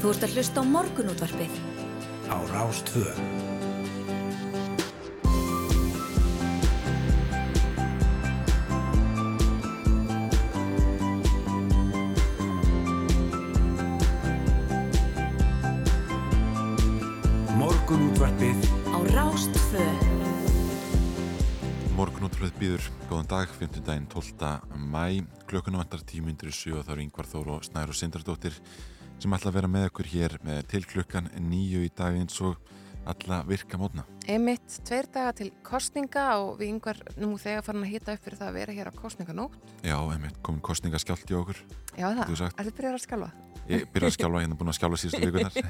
Þú ert að hlusta á morgunútvarpið. Á Rástvö. Morgunútvarpið Á Rástvö. Morgunútröð býður, góðan dag, 5. daginn 12. mæ, klökunum vantar tímyndir í sjö og það eru yngvar Þór og Snær og Sindardóttir sem ætla að vera með okkur hér með til klukkan nýju í dag eins og alla virka mótna. Einmitt, tveir daga til kostninga og við yngvar nú þegar farin að hita upp fyrir það að vera hér á kostninganótt. Já, einmitt, komin kostningaskjált í okkur. Já það, er þið byrjar að skjálfa? Ég byrja að skjálfa, hérna búin að skjálfa síðustu vikunar.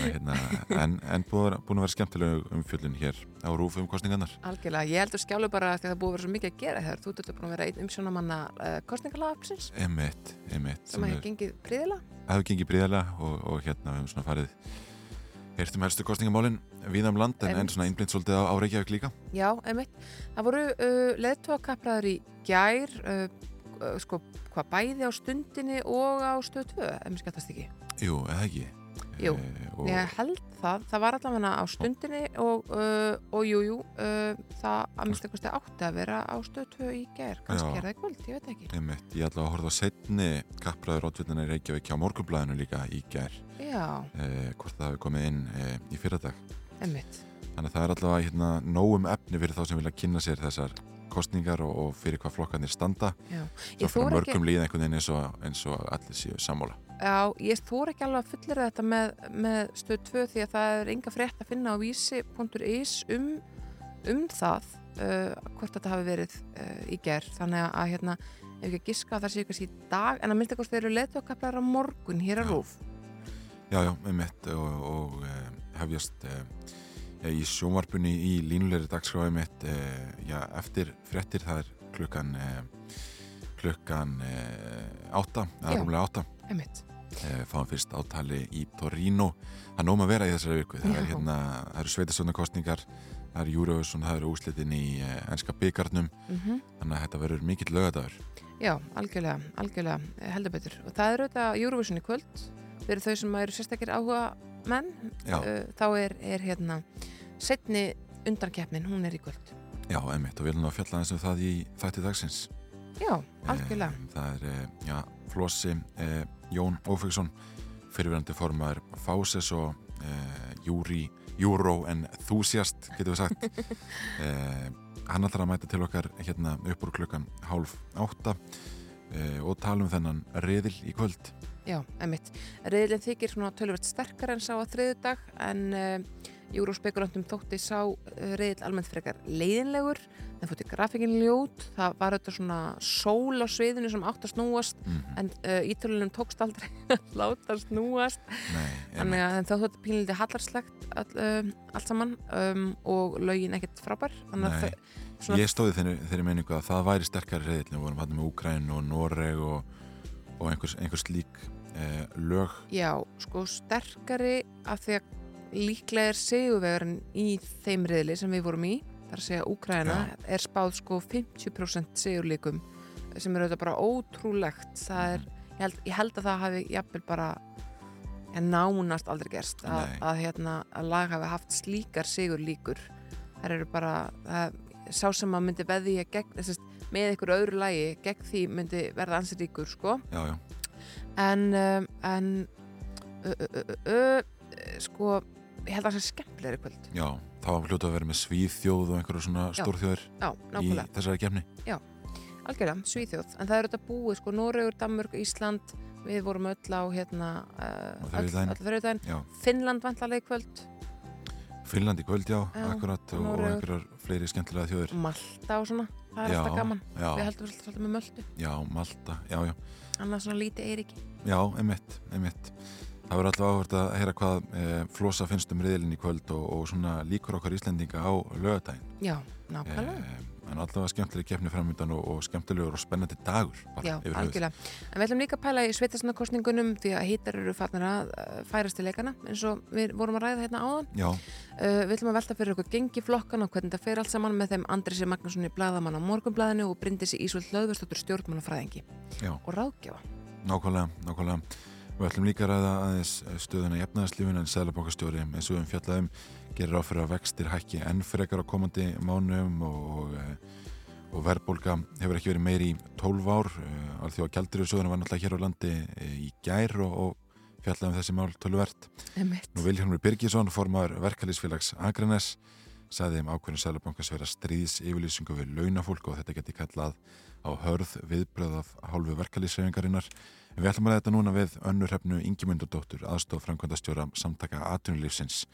Hérna, en en búin, að vera- skemmtilega um fjöllun hér á rúf um kostningarnar. Algjörlega, ég heldur skjálfu bara því að það búið að vera svo mikið að gera hér. Þú ert búin að vera einn umsjónamanna uh, kostningalagapsins Einmitt, einmitt. sem hefur gengið príðilega. hefur gengið bríðarlega og, og hérna við höfum svona farið heyrtum helstu kostningamálin við um land en, en svona innblind svolítið á, á Reykjavík líka Já, einmitt. Það voru uh, leðtóakapraður í gær, uh, sko, hvað bæði á stundinni og á stöð 2, ef mér skattast ekki. Jú, eða ekki Jú, Eh, og, Ég held það, það var allavega á stundinni og, uh, og jú, jú, uh, það að minnst eitthvað átti að vera á stöð 2 í gær, kannski Já. er það í kvöld, ég veit ekki. einmitt, ég ætla að horfa á setni kappræður ótvillina í Reykjavík hjá morgunblæðinu líka í Já, eh, hvort það hefur komið inn eh, í fyrradag einmitt. þannig að það er allavega hérna, nógum efni fyrir þá sem vilja kynna sér þessar kostningar og, og fyrir hvað flokkarnir standa Ég fyrir mörgum ekki, líða einhvern veginn eins og, eins og allir séu sammála já, ég þóra ekki alveg að fullera þetta með, með stöð 2 því að það er enga frétt að finna á vísi.is um, um það uh, hvort þetta hafi verið uh, í gær, þannig að hérna ef ekki að giska að það sé kannski í dag en að mynda hvort þeir eru leðtóakapraður á morgun hér Já. rúf. Já, já, einmitt og, og uh, hefjast uh, í sjónvarpunni í línulegri dagskráði mitt uh, já, eftir fréttir það er klukkan uh, klukkan átta, rúmlega átta. Einmitt. uh, fáum fyrst átali í Torino. Það er nóg að vera í þessari viku það, er, Já. hérna, eru sveitastöndakostningar það eru Júruvísson, það eru úslitin í enska byggarnum, Mm þannig að þetta verður mikill lögadagur Já, algjörlega, algjörlega, eh, heldur betur. Og það er auðvitað Eurovision í kvöld, fyrir þau sem eru sérstakir áhuga menn, Já. þá er, er hérna setni undankeppnin, hún er í kvöld. Já, einmitt, og við erum að fjalla eins um það í þætti dagsins Já, algjörlega. Eh, Það er, eh, já, Flossi, eh, Jón Ófegsson, fyrirverandi formar Fáses og eh, Júri, Júró en Þúsjast, getur við sagt. eh, hann ætlar að mæta til okkar hérna upp úr klukkan hálf átta eh, og tala um þennan reðil í kvöld. Já, emitt. Reyðlinn þykir svona tölvöld sterkar en sá að þriðu dag, en uh, júróspekulantum þótti sá uh, reyðl almennt frekar leiðinlegur, það fótti grafikinn ljót, það var auðvitað svona sól á sviðinu sem átt að snúast, Mm. en uh, ítölunum tókst aldrei að láta snúast. Nei, Þannig að þá þóttu pínlítið hallarslegt all, um, allt saman um, og lögin ekkert frábær. Að þau- svona, Ég stóði þeirri, meiningu að það væri sterkari reyðil, við vorum hann með Úgræn og Noreg og, og einhvers, einhvers lík eh, lög. já, sko sterkari af því að líklega er sigurvegurinn í þeim riðli sem við vorum í, þar að segja Úkraina, er spáð sko 50% sigurleikum sem er auðvitað bara ótrúlegt. Það er, ég held, ég held að það hafi jafnvel bara nánast aldrei gerst að, Nei. að, hérna, að lag hafi haft slíkar sigurlíkur. Það eru bara, að, sá sem að myndi veðja gegn, með einhverju öðru lagi, gegn því myndi verða ansið ríkur, sko. Já, já, En, um, en ö, ö, ö, sko, ég held að það sé skemmtilegri kvöld. já, það var hljóta að vera með svíþjóð og einhverju svona Já. stórþjóður Já, í þessari kefni. algjörlega, Svíþjóð. En það eru þetta búið, sko, Noregur, Danmörk, Ísland, við vorum öll á, hérna. Já, Finnland vantarlega í kvöld, Finnland í kvöld, já, Já, akkurat og, og einhverjar fleiri skemmtilega þjóður. Malta og svona, það er Já, alltaf gaman. Já, Við heldum svolítið með Möldu, já, Malta, já, já, annað svona lítið Eiríki. já, emitt, emitt. Það verður alltaf áhvert að heyra hvað e, flosa finnst um riðilin í kvöld og, og svona líkur okkar Íslendinga á lögadaginn. Já, nákvæmlega. E, en allavega skemmtileg kefni framöndan og, og skemmtilegur og spennandi dagur. bara Já, algjörlega. En við ætlum líka að pæla í sveitastunarkostningunum því að hittar eru farnir að uh, færast til leikana eins og við vorum að ræða hérna áðan. Já, Uh, við ætlum að velta fyrir okkur gengi flokkan og hvernig það fer allt saman með þeim Andrisi Magnússoni Bladamann á morgunblæðinu og Bryndisi Ísvöld Löðverstóttur stjórnmálafræðingi já, og ráðgjafa. nákvæmlega, nákvæmlega. Við ætlum líka að ræða aðeins stöðuna í efnaðarslífun en Sælabankastjóri eins og um fjallaðum gerir áfyrir að vextir hækki enn frekar á komandi mánum og, og verðbólka hefur ekki verið meiri í 12 ár. Alþjóða Gjaldriðsöðuna var náttúrulega hér á landi í gær og, og fjallaðum þessi mál tölvert. Nú Vilhelmur Birgisson, formar verkalýsfélags Akranes, saði um ákveðinu Sælabankas vera stríðs yfirlýsingu við launafólk og þetta geti kallað á hörð viðbröð af hálfu verkalýssefingarinnar. Við ætlum að þetta núna við önnur hefnu Ingemyndardóttur, aðstof framkvæmdastjóra samtaka atvinnulífsins.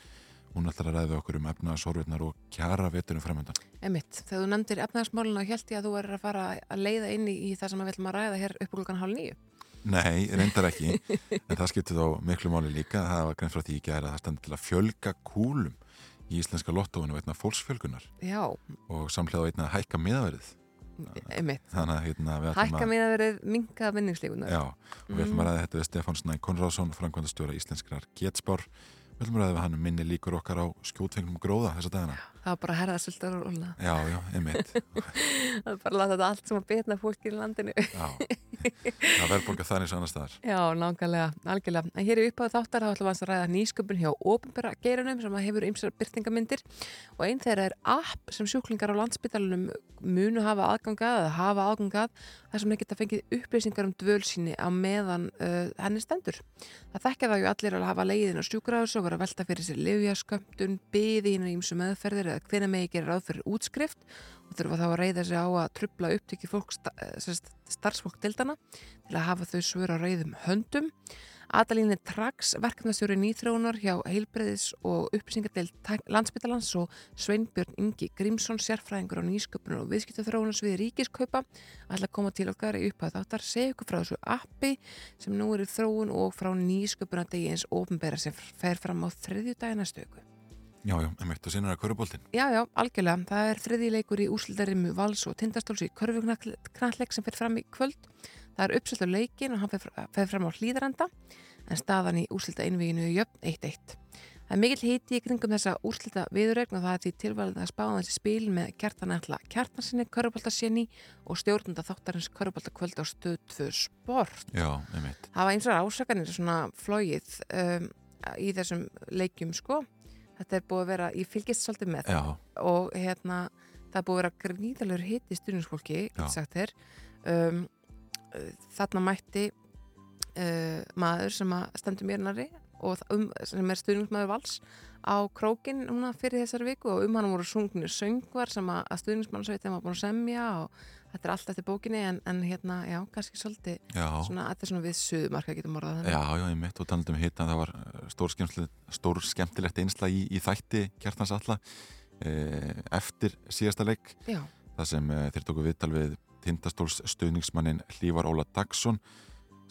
Hún ætlar að ræða okkur um efnaðsorfurnar og kjara veturum framöndan. Emitt, þegar þú nefndir efnaðarsmáluna held ég að þú er að fara að leiða inn í það sem við ætlum að ræða hér upp klukkan hálf nýju. Nei, reyndar ekki, en það skiptir þá miklu máli líka. Það var grein frá því ekki að það standi til að fjölga kúlum í íslenska lottóinu veitna fólksfjölgunar Já. og samlega veitna að hækka miðaverið þannig að hérna, hækka mín að verið minga vinningslíkunar Já, og við ætlum að ræða þetta við Stefán Snæ Konráðsson, framkvæmdastjóra íslenskrar getspár. Við ætlum að ræða við hann um minni líkur okkar á skjótfengnum gróða þessa dagina Það var bara að herða svolítið Já, já, einmitt. Það var bara að láta þetta allt sem að betna fólki í landinu. Já, það verður bólka þannig svo annar staðar. Já, nákvæmlega, algjörlega. En hér er upp á þáttar þá ætlum við að ræða nýsköpun hjá ópenbæra geirunum sem hefur ymsar byrtingamindir og einn þeirra er app sem sjúklingar á landsbytalunum munu hafa aðgangað eða hafa aðgangað þar sem þeir geta fengið upplýsingar um dvölsíni á meðan uh, henni stendur. Það þekkja það ju allir að hafa leiðin á sjúkraðus og vera að velta fyrir sér livjaskömmtun, byði hinn og ímsu meðferðir eða hvena megi gerir ráð fyrir útskrift þurfa þá að reyða sig á að trubla upptöki starfsfólk dildana til að hafa þau svör á reyðum höndum. Adalín er Trax, verkefnastjóri nýþróunar hjá Heilbreiðis og upplýsingadeild landsbyttalans og Sveinbjörn Ingi Grímsson, sérfræðingur á nýsköpunar og viðskiptafróunarsviði ríkiskaupa ætla að koma til okkar í upphæð þáttar segja ykkur frá þessu appi sem nú er í þróun og frá nýsköpunardegi eins ofinbæra sem fer fram á þriðju dagina stöku. Já, já, emitt og sinna er að körubóltinn. Já, já, algjörlega. Það er þriðji leikur í úsildarimu vals og tindastóls í körfugnaðleik sem fer fram í kvöld. Það er uppsöldur leikin og hann fer fram á hlýðaranda en staðan í úrslita innvíginu er jöfn 1-1. Það er mikill híti í kringum þessa úrslita viðurregn og það er því tilvalið að spáða þessi spil með kjartanætla kjartansinni, körubóltasinni og stjórnunda þáttarins körubóltakvöld á stöð 2 sport. Já, einmitt. Það var eins og ásakanir svona flóið um, í þessum leikjum sko þetta er búið að vera, ég fylgist svolítið með. Já. og hérna það er búið að vera gríðalur hitt í stjórninsfólki um, þarna mætti uh, maður sem stendur mér næri og um, sem er stjórnismæður vals á krókin núna fyrir þessari viku og um hann voru sungnir söngvar sem að, að stjórnismannsveitin var búin að semja og þetta er allt eftir bókinni en, en hérna, já, kannski svolítið svona, þetta er svona við suðumarka getum orðað þannig. Já, já, ég mitt og talandum hitt að það var stór, stór skemmtilegt einsla í, í þætti Kjartans Alla eh, eftir síðasta leik já. það sem eh, þeir tóku viðtal við tindastóls stuðningsmannin Hlívar Óla Dagsson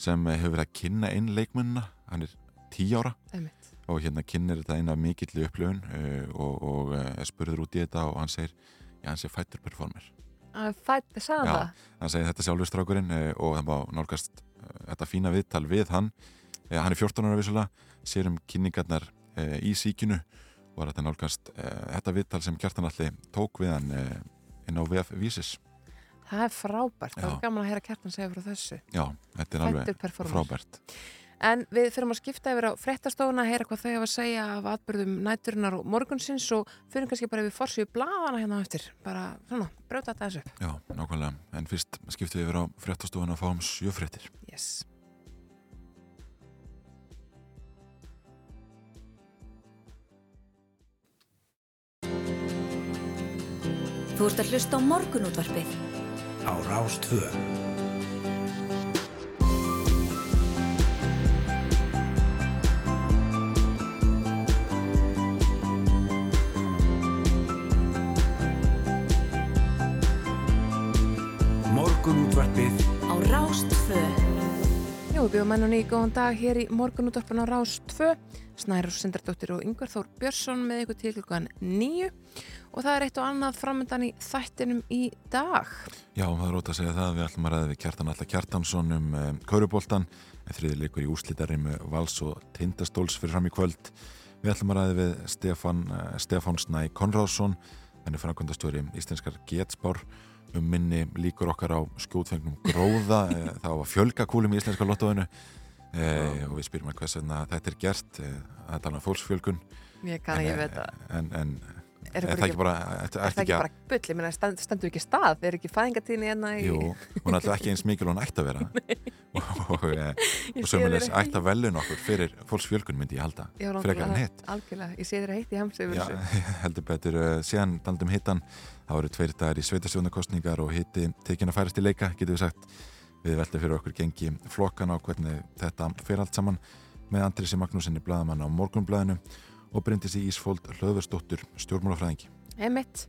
sem eh, hefur verið að kynna einn leikmunna, hann er tí ára Einmitt. og hérna kynir þetta eina mikill upplöfun og, og uh, spurður út í þetta og hann segir, já hann segir fighter performer að fætti sagða það? hann segir þetta sjálfur strákurinn uh, og það má nálgast þetta fína viðtal við hann. Hann er 14 ára vissulega sér um kynningarnar í síkinu. Og var þetta nálgast þetta viðtal sem Kjartanalli tók við hann inn á VF Vísis. Það er frábært, Já. það er gaman að heyra Kjartan segja frá þessu. Já, þetta er alveg frábært En við þurfum að skipta yfir á frettastofuna að heyra hvað þau hafa að segja af atbyrðum næturinnar og morgunsins og fyrir kannski bara við forsýðu bladana hérna eftir. Bara svona, brjóta þetta þessu Já, nákvæmlega, en fyrst skiptum við yfir á frettastofuna að fáum sjöfrettir Yes. Þú ert að hlusta á morgunútvarpið. Á Rástvö Morgunútvarpið á Rástvö Já, við bjóðum enn og nýg góðan dag hér í morgunútvarpin á Rástvö Snærur Sindardóttir og Yngvar Þór Björnsson með ykkur til klukkan nýju og það er eitt og annað framöndan í þættinum í dag. Já, það er ótaf að segja það. Við ætlum að ræða við Kjartan Alla Kjartansson um um Kaurubóltan, en þriði leikur í úslítari með Vals og Tindastóls fyrir fram í kvöld. Við ætlum að ræða við Stefan, uh, Stefán Snæ Konráðsson, henni framkvæmdastjóri íslenskar getspár um minni líkur okkar á skjótfengnum gróða, það var fjölgakúlum í íslenska lottóinu. E, og við spyrum að hvers vegna þetta er gert e, að tala um fólksfjölgun. Ég kann ekki að en, en Er það ekki- bara, að bara meina stend, stendur ekki stað, er ekki fæðingatíðin hérna í... Jú, hún alltaf ekki eins mikil hún ætti að vera. Og, e, og þér ætti að velun okkur fyrir fólksfjölgun myndi ég halda. Frekar en hitt. Algjörlega, ég sé þér heitt í hamsi heldur betur uh, síðan daldum hittan það voru tveir dagar í sveitarstjónarkostningar og hitti tekin að færast í leika, getur við sagt. Við veltum fyrir okkur gengi flokkan á hvernig þetta fyrir allt saman með Andrisi Magnúsinni bladamann á morgunbladinu og Bryndisi Ísfold Hlöðursdóttur stjórnmálafræðingi Emitt.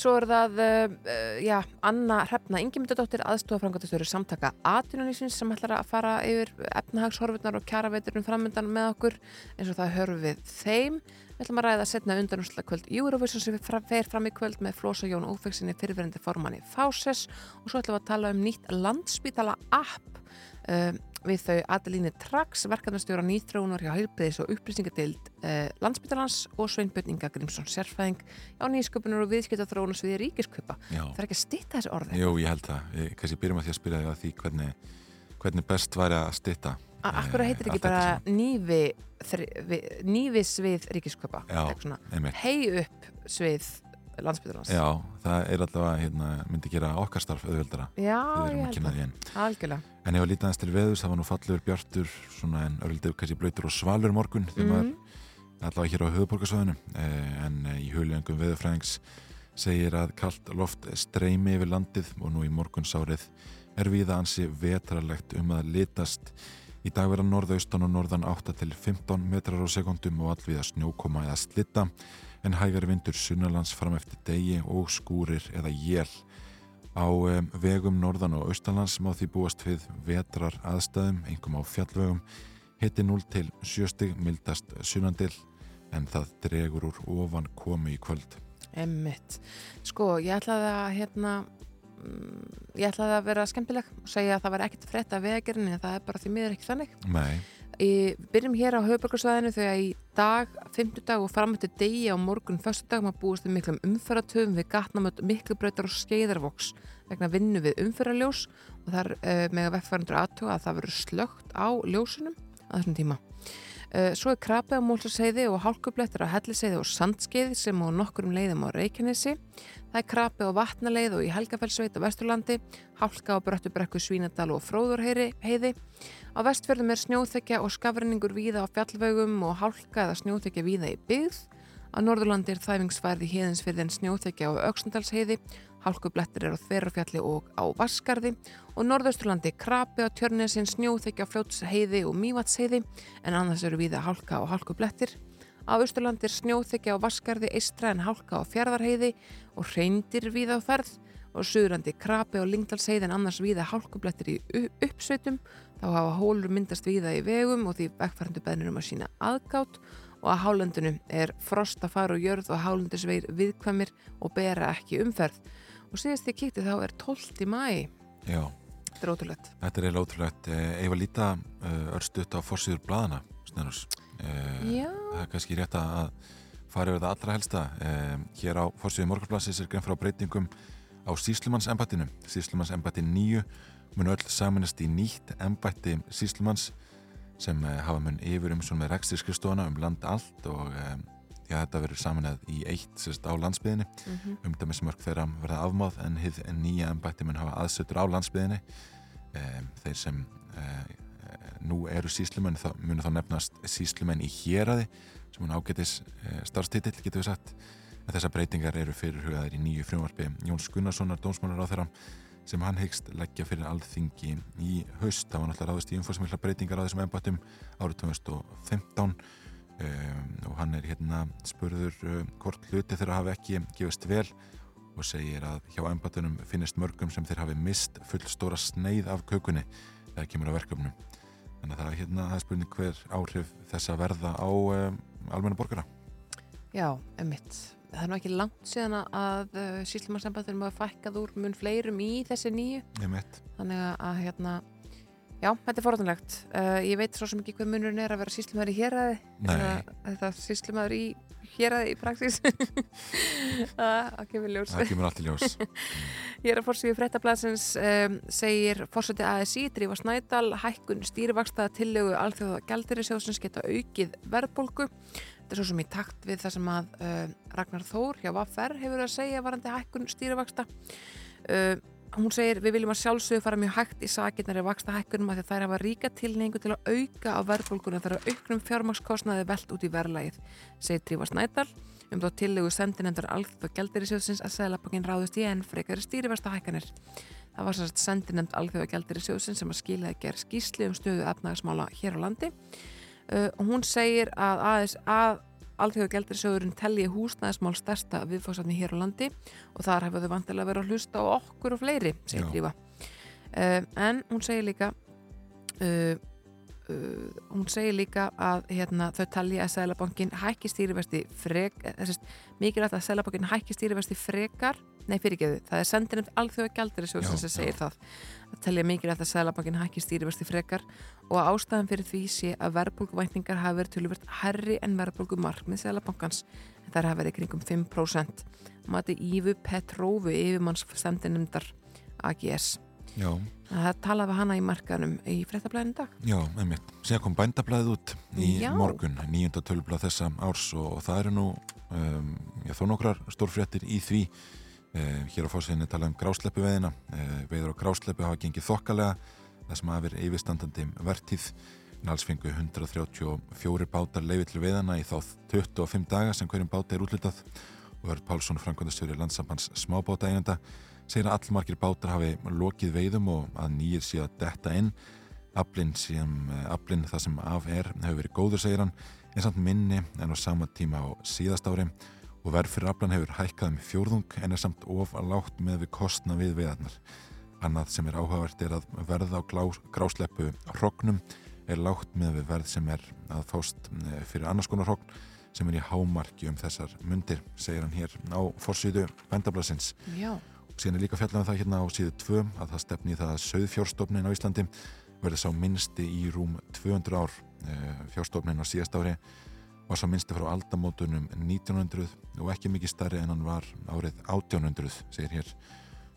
Svo er það, uh, já, Anna Hrefna Ingimundadóttir, aðstofafrangatastöru samtaka Atunulísins sem ætlar að fara yfir efnahagshorfurnar og kjaraveiturinn framöndan með okkur eins og það hörum við þeim. Við ætlum að ræða setna undanúsla kvöld Eurovision sem fer fram í kvöld með Flósa Jón Ófeksinni fyrirverandi formanni Fáses og svo ætlum við að tala um nýtt landspítala app uh, við þau Adelínu Trax, verkefnastjóra nýþróunar hjá Heilbriðis og upplýsingadeild uh, landspítalans og Sveinbjörn Inga Grímsson sérfræðing á nýsköpunar og viðskiptaþróun og sviði ríkiskupa. Já, Það er ekki að stýta þessi orði. Jú, ég held það ég, kannski byrjum að því að spyrja þig að því hvernig, hvernig best væri að stytta Akkur heitir ekki allt þetta bara nývi, þri, vi, nývi svið ríkiskupa. Já. Einmitt hei upp svið landspítalans. Já, það er allavega, hérna, myndi gera okkar starf auðveldara Já, við ég að held það. Algjörlega. En ef að líta aðeins til veðus, það var nú fallur bjartur svona en örlítið kannski blöytur og svalur morgun þegar maður Mhm. allavega hér á höfuborgarsvæðinu eh, en eh, í huljöngum veðurfræðings segir að kalt loft streymi yfir landið og nú í morgunsárið er viða ansi vetralegt um að litast í dag vera norðaustan og norðan 8 til 15 metrar á sekundum og allviða snjókoma eða slitta en hægari vindur sunnalands fram eftir degi og skúrir eða jél Á um, vegum norðan og austalands má því búast við vetrar aðstæðum, einhverjum á fjallvegum, hitti 0 til 7 stig, mildast sunnandil, en það dregur úr ofan komu í kvöld. Emmitt. Sko, ég ætlaði að hérna mm, ég ætlaði að vera skemmtileg og segja að það var ekkert frétt af vegagerinn en það er bara því miður ekki þannig. Nei, Í, byrjum hér á höfuborgarsvæðinu þegar í dag, fymtudag og framöttu degi á morgun föstudag maður búist við miklum umferratöfum við gatnamöt miklubrautar og skeiðarvoks vegna vinnu við umferraljós og þar uh, með vegfærandur aðtuga að það verður slögt á ljósunum að þessum tíma. Uh, svo er krapið á Mólsaseiði og hálkublettur á Helliseiði og Sandskeið sem á nokkurum leiðum á Reykjanesi. Það er krapið á Vatnaleið og í Helgafellsveit á Vesturlandi, hálka á Bröttubrekku Svínadal og Fróðurheiði. Á vestfjörðum er snjóþekja og skafrenningur víða á fjallvegum og hálka eða snjóþekja víða í byggð. Á Norðurlandi er þæfingsfærði heiðinsfyrði en snjóþekja á Öksndalsheiði, hálkublettir er á Þverafjalli og á Vaskarði og Norðausturlandi krapi á Tjörnesin snjóþekja Fljótsheiði og Mývatsheiði en annars eru víða hálka og hálkublettir. Á Austurlandi er snjóþekja á Vaskarði, Eistra en hálka á Fjarðarheiði og reyndir víða á ferð. Og Suðurlandi krapi á Lingdalsheiði en annars víða hálkublettir í uppsveitum. Þá hafa hólur myndast víða í vegum og því vekkfærandu beðnir um að sína aðgátt og að hálendunum er frost að fara og jörð og hálendisveir viðkvæmir og bera ekki umferð og síðast því kíkti þá er 12. mæ já, þetta er ótrúlegt þetta er eiginlega ótrúlegt. Eh, líta uh, örstuðt á forsýður bladana, snennus, Já, það er kannski rétt að fara yfir það allra helsta. Uh, hér á forsýðu morgunplassis er grein frá breytingum á síslumanns embættinu. Síslumanns embætti nýju mun öll saminast í nýtt embætti síslumanns sem uh, hafa mun yfir um svona með rekstirskristofana um land allt og já, þetta verður saminað í eitt sérst á landsbyðinni mm umdæmismörk þeirra verða afmáð en hið nýja embætti mun hafa aðsetur á landsbyðinni um, þeir sem uh, nú eru síslumenn munu þá nefnast síslumenn í héraði sem mun ágætis uh, starfstitill getur við sagt. En þessar breytingar eru fyrirhugaðir í nýju frumvarfi Jóns Gunnarssonar dómsmálar á þeirra sem hann hyggst leggja fyrir alþingi í haust. Það var náttúrulega ráðist í umfórsmikla breytingar á þessum embættum árið 2015 um, og hann er hérna spurður um, hvort hluti þeirra hafi ekki gefist vel og segir að hjá embættunum finnist mörgum sem þeir hafi mist full stóra sneið af kökunni þegar kemur á verkefnum. Þannig að það er hérna er spurning hver áhrif þess að verða á um, almenna borgara. Já, emitt Það er nú ekki langt síðan að, að uh, síslumarsembættunum hafa fækkað úr mun fleirum í þessi nýju Ég mitt. þannig að, að hérna Já, þetta er forðanlegt. Uh, ég veit svo sem ekki hvað munurinn er að vera síslumæður í héræði eða þetta síslumæður í héræði í praxis. það kemur ljós. það kemur allt í ljós Ég er að fórsvíðu fréttablasins um, segir fórseti ASI Drífa Snædal hækkun stýrivaksta tillögu alþjóða gældirisjóðsins geta aukið verðbólgu. Þetta er svo sem í takt við það sem að uh, Ragnar Þór hjá Vaffer hefur að segja varandi hækkun stýrivaksta. Uh, hún segir við viljum að sjálfsögðu fara mjög hægt í sakirnar í vaksta hækkunum að þær hafa ríka tilningu til að auka á verðbólguna þar að auknum fjármagnskostnaði velt út í verðlægið, segir Drífa Snædal um þá tillögu sendinendar alþjóð og gældirisjóðsins að Sæðlabankin ráðust í enn frekari stýriversta hækkanir. Það var sérst sendinend alþjóð og gældirisjóðsins sem að skilaði gerð skýsli um stöðu efnagasmála hér á landi uh, hún segir að, að, að alþjóð og gældirisjóðurinn telli húsnæðismál stærsta viðfóksatni hér á landi og þar hefur þau vantilega verið að hlusta á okkur og fleiri, segir. Drífa. Uh, en hún segir líka uh, uh, hún segir líka að hérna, þau talja að Sælabankin hækki stýrivesti frek, þessist, mikilvægt að Sælabankin hækki stýrivesti frekar nei fyrirgeðu, það er sendinum alþjóða Já, sem segir já. það. Að telja mikilvægt að Sælabankin hækki stýrivesti frekar og að ástæðan fyrir því sé að verðbólguvæntingar hafi verið töluvert herri en verðbólgumarkmið Sælabankans en þær hafi verið kringum 5% mati Ívu Petrófu yfirmanns sendinumdar AGS já, Það talaði við hana í markanum í fréttablaðinu dag. já, einmitt. Síðan kom bændablaðið út í Já. morgun nýjunda tölblað þessa árs og, það eru nú um, já, þó nokkrar stórfréttir í því hér á fórsveginni tala um grásleppu veðina uh, veiður á grásleppu hafa gengið þokkalega það sem hafa verið yfirstandandi vertíð. En alls fengu 134 bátar leiði til veiðana í þá 25 daga sem hverjum báta er útlutað og Verð Pálsson, framkvæmdastjóri landsambands smábáta einenda, segir að allmargir bátar hafi lokið veiðum og að nýjir sé að detta inn. Aflinn aflinn það sem af er hefur verið góður, segir hann en samt minni en á sama tíma á síðast ári og verð fyrir aflan hefur hækkað um fjórðung en er samt of lágt með við kostna við veiðarnar. Annað sem er áhugavert er að verð á grásleppu hrognum er lágt með við verð sem er að fást eh, fyrir annars konar hrogn sem er í hámarki um þessar mundir, segir hann hér á forsýðu bændablasins. Já. Síðan er líka fjallað um það hérna á síðu 2 að það stefni það að söðfjórstofnin á Íslandi verði sá minnsti í rúm 200 ár. Fjórstofnin á síðast ári var sá minnsti frá aldamótunum 1900 og ekki mikið starri en hann var árið 1800, segir hér.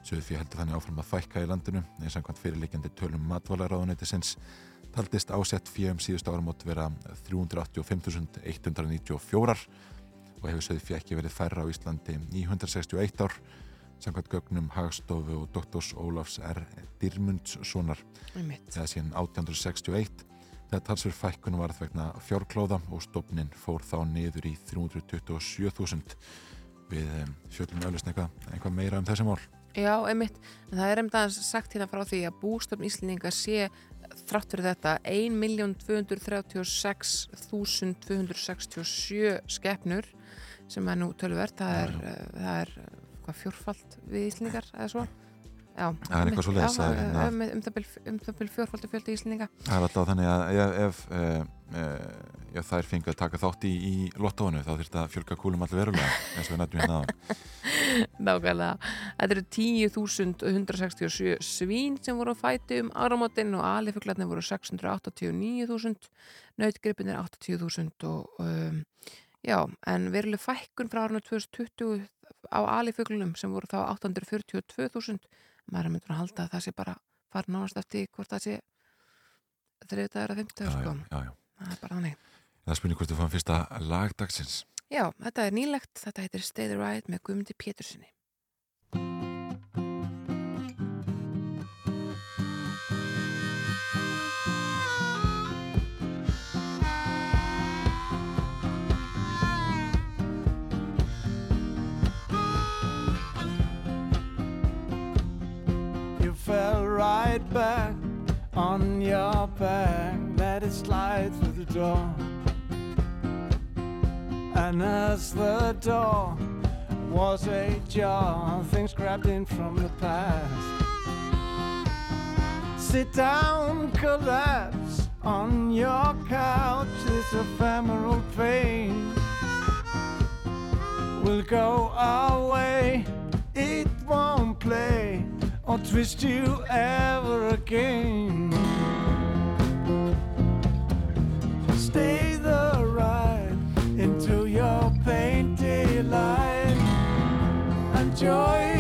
Söðfjö heldur þannig áfram að fækka í landinu eins og hvað fyrirleikjandi tölum matválaráðuneytisins taldist ásett fjöum síðust áramót vera 385.194 og hefur söðfjö ekki verið færra á Íslandi í 161 ár samkvæmt gögnum Hagstofu og Doktors Ólafs R. Dyrmundssonar Einmitt. eða síðan 1861 þegar talsverð fækkun varð vegna fjárklóða og stofnin fór þá niður í 327.000 við um, fjöldum öllust eitthvað, eitthvað meira um þessi mál Já, einmitt. En það er einmitt aðeins sagt hérna frá því að bústofn Íslendinga sé þrátt fyrir þetta 1.236.267 skeppnur sem er nú töluvert. Það er, það er hvað fjórfald við Íslendingar eða svo. Já, Það er eitthvað það er hérna- um, um, það bil, um það bil fjórfaldu fjöldi Íslendinga. Það er alltaf þannig að ef, ef, ef, ef þær fengu að taka þátt í, í lottóinu þá þurft að fjölga kúlum allir verulega eins og við nættum hérna á Nákvæmlega. Þetta eru 10.167 svín sem voru á fæti um áramótin og alifuglarnir voru 689.000, nautgripinir 80.000 og um, já, en veruleg fækkun frá árinu 2020 á alifuglunum sem voru þá 842.000 maður myndur að halda að það sé bara fara nánast eftir hvort það sé þriðdagur að já, sko. Það er bara hannig. Það spurning hvort þú fann fyrsta lagdagsins Já, þetta er nýlegt. Þetta heitir Stay the Ride með Guðmundi Pétursinni. Back on your back, let it slide through the door. And as the door was ajar, things grabbed in from the past. Sit down, collapse on your couch, this ephemeral pain will go away. It won't play or twist you ever again. Stay the ride into your painted life. Enjoy.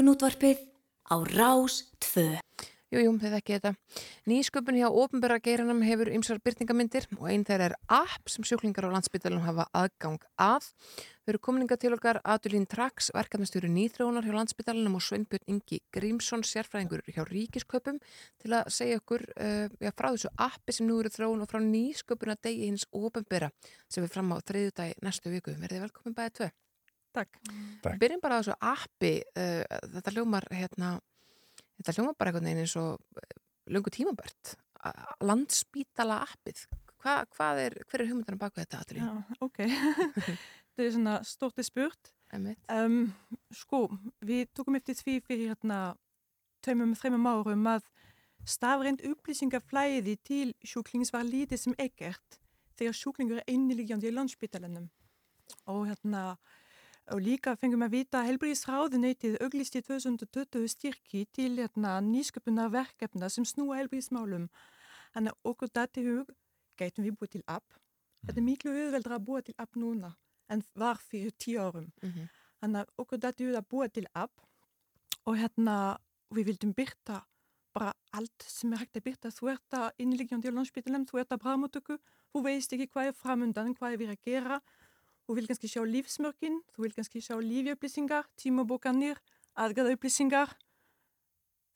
Morgunútvarpið á Rás 2. Jú, jú, þið ekki þetta. Nýsköpun hjá ofnbæra geiranum hefur ymsar byrtingamindir og einn þeirra er app sem sjúklingar á landsbytalum hafa aðgang að. Þau eru komninga til okkar Adulín Trax, verkefnastjóri nýþróunar hjá landsbytalunum og Sveinbjörn Ingi Grímsson, sérfræðingur hjá ríkisköpum til að segja okkur uh, já, frá þessu appi sem nú eru þróun og frá nýsköpun að degi hins ofnbæra sem við fram á þriðu dag næstu viku. Verðið velkomin bæðið tvö. Takk. Takk. Byrjum bara á þessu appi, uh, þetta hljómar hérna, þetta hljómar bara einhvern veginn eins og eh, löngu tímabært. Landspítala appið, Hva, hvað er, hver er hugmyndan baka þetta aðri? Ja, ok. det er svona stort spurt. Um, sko, við tókum eftir því fyrir hérna tveimum, þreimum árum að stafrænt upplýsingaflæði til sjúklings var lítið sem ekkert þegar sjúklingur er inniligjandi í landsbytalanum. Og hérna, og líka fengum að vita að helbriðsráðuneytið auglisti 2020 styrki til hérna nýsköpunar verkefna sem snúa helbriðsmálum. Þannig að okkur dæti hug gætum við búið til app. Þetta er miklu auðveldra að búa til app núna en var fyrir tíu árum. Mm -hmm. Þannig að okkur dæti hug að búa til app og hérna við vildum byrta bara allt sem er hægt að byrta. Þú ert að innliggjandi á landsbyttilum, þú ert að brámutöku, þú veist ekki hvað er framundan, hvað er við að gera. Þú vil kannski sjá lífsmörkin, þú vil kannski sjá lífjöflýsingar, tímabókanir, aðgæðaupplýsingar.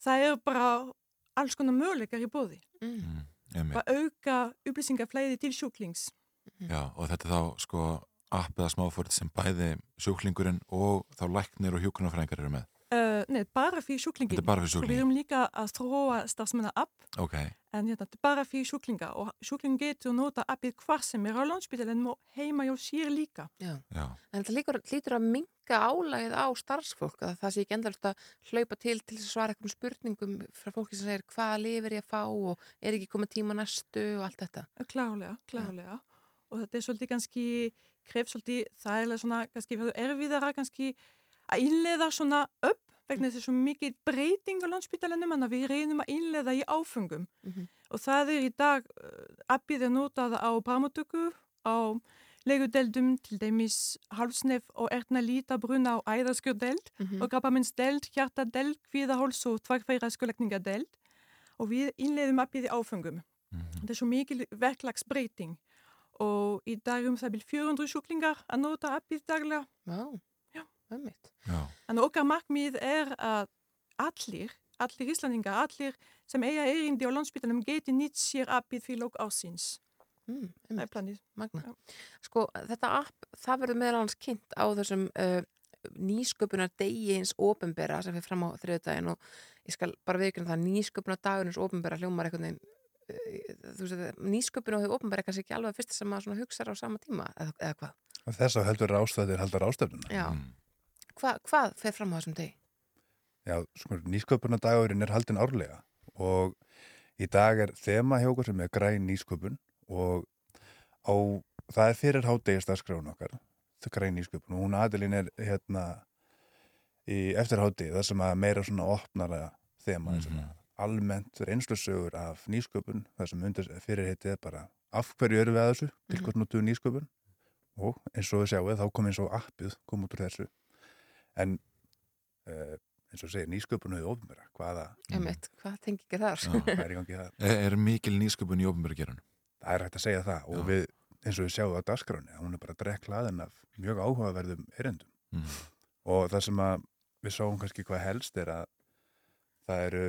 Það er bara alls konar möguleikar í bóði. Mm. Mm, Bara auka upplýsingaflæði til sjúklings. Já, og þetta er þá sko app eða smáfórið sem bæði sjúklingurinn og þá læknir og hjúkunarfræðingar eru með. Uh, nei, bara fyrir sjúklingin. Þetta er bara fyrir Sko, við sjúklingin. erum líka að þróa starfsmennar app, Ok, en hérna, þetta er bara fyrir sjúklinga og sjúkling getur nota appið hvar sem er á landsbyttilinn og heima hjá sér líka. Já. já, En þetta líkur, lítur að minga álægið á starfsfólk að það sé ekki endalegt að hlaupa til til þess að svara eitthvað spurningum frá fólki sem segir hvaða lifir ég að fá og er ekki komið tíma næstu og allt þetta. Klárlega, klárlega. Og þetta er svolítið kannski, kref svolítið, það er alveg svona, kannski verður erfiðara kannski að innleiða svona upp vegna þessi svo mikið breyting á landsbytalanum en að við reynum að innleiða í áfengum. Mhm. Og það er í dag, uh, appið er notað á brámutöku, á legudeldum, til dæmis hálsnef og ertna líta bruna á æðaskjördeld Mm og krabbaminsdeld, hjartadeld, kvíðaháls og tvagfæra skulekningadeld og við innleiðum appið í áfengum. mhm, Þetta er svo mikil verklagsbreyting og í dag um það byrj 400 sjúklingar að nota appið daglega. Vá, Já. En okkar markmið er að allir, allir Íslandingar, allir sem eiga erindi á landsbytanum geti nýtt sér appið fyrir lók ásins. Mm, Það er planið. Magna. Já. Sko, þetta app, það verður meðal hans kynnt á þessum uh, nýsköpunar degi eins ofinbera sem fyrir fram á þriðdægin og ég skal bara viðkynna það nýsköpunar dagur eins ofinbera hljómar einhvern veginn uh, þú veist, nýsköpun og þau ofinbera er kannski ekki alveg fyrst sem maður hugsar á sama tíma eða, eða hvað? Þess að heldur rástæðir heldur rástæðuna. Já, mm, Hva, hvað fer fram á þessum degi? Já, sko, nýsköpunardagurinn er haldin árlega og í dag er þema hjá okkur sem er græn nýsköpun og á, það er fyrir hádegist að skrána okkar, það er græn nýsköpun og hún aðilinn er hérna í eftir hádegi það sem að meira svona opnara þema mm Mhm. almennt reynslusögur af nýsköpun það sem undir fyrir heitið er bara af hverju eru við að þessu, til hvort notu nýsköpun og eins og við sjáum þá kom eins og appið kom út úr þessu en uh, eins og segir nýsköpun og ofnbæra, hvaða Einmitt, hvað tengi ekki þar? Já. hvað er í gangi það? er, er mikil nýsköpun í ofinbjörgjerun? Það er hægt að segja það og Já. við, eins og við sjáum á dagskráni, hún er bara drekk hlaðin af mjög áhugaverðum erendum Mm. og það sem að við sáum kannski hvað helst er að það eru,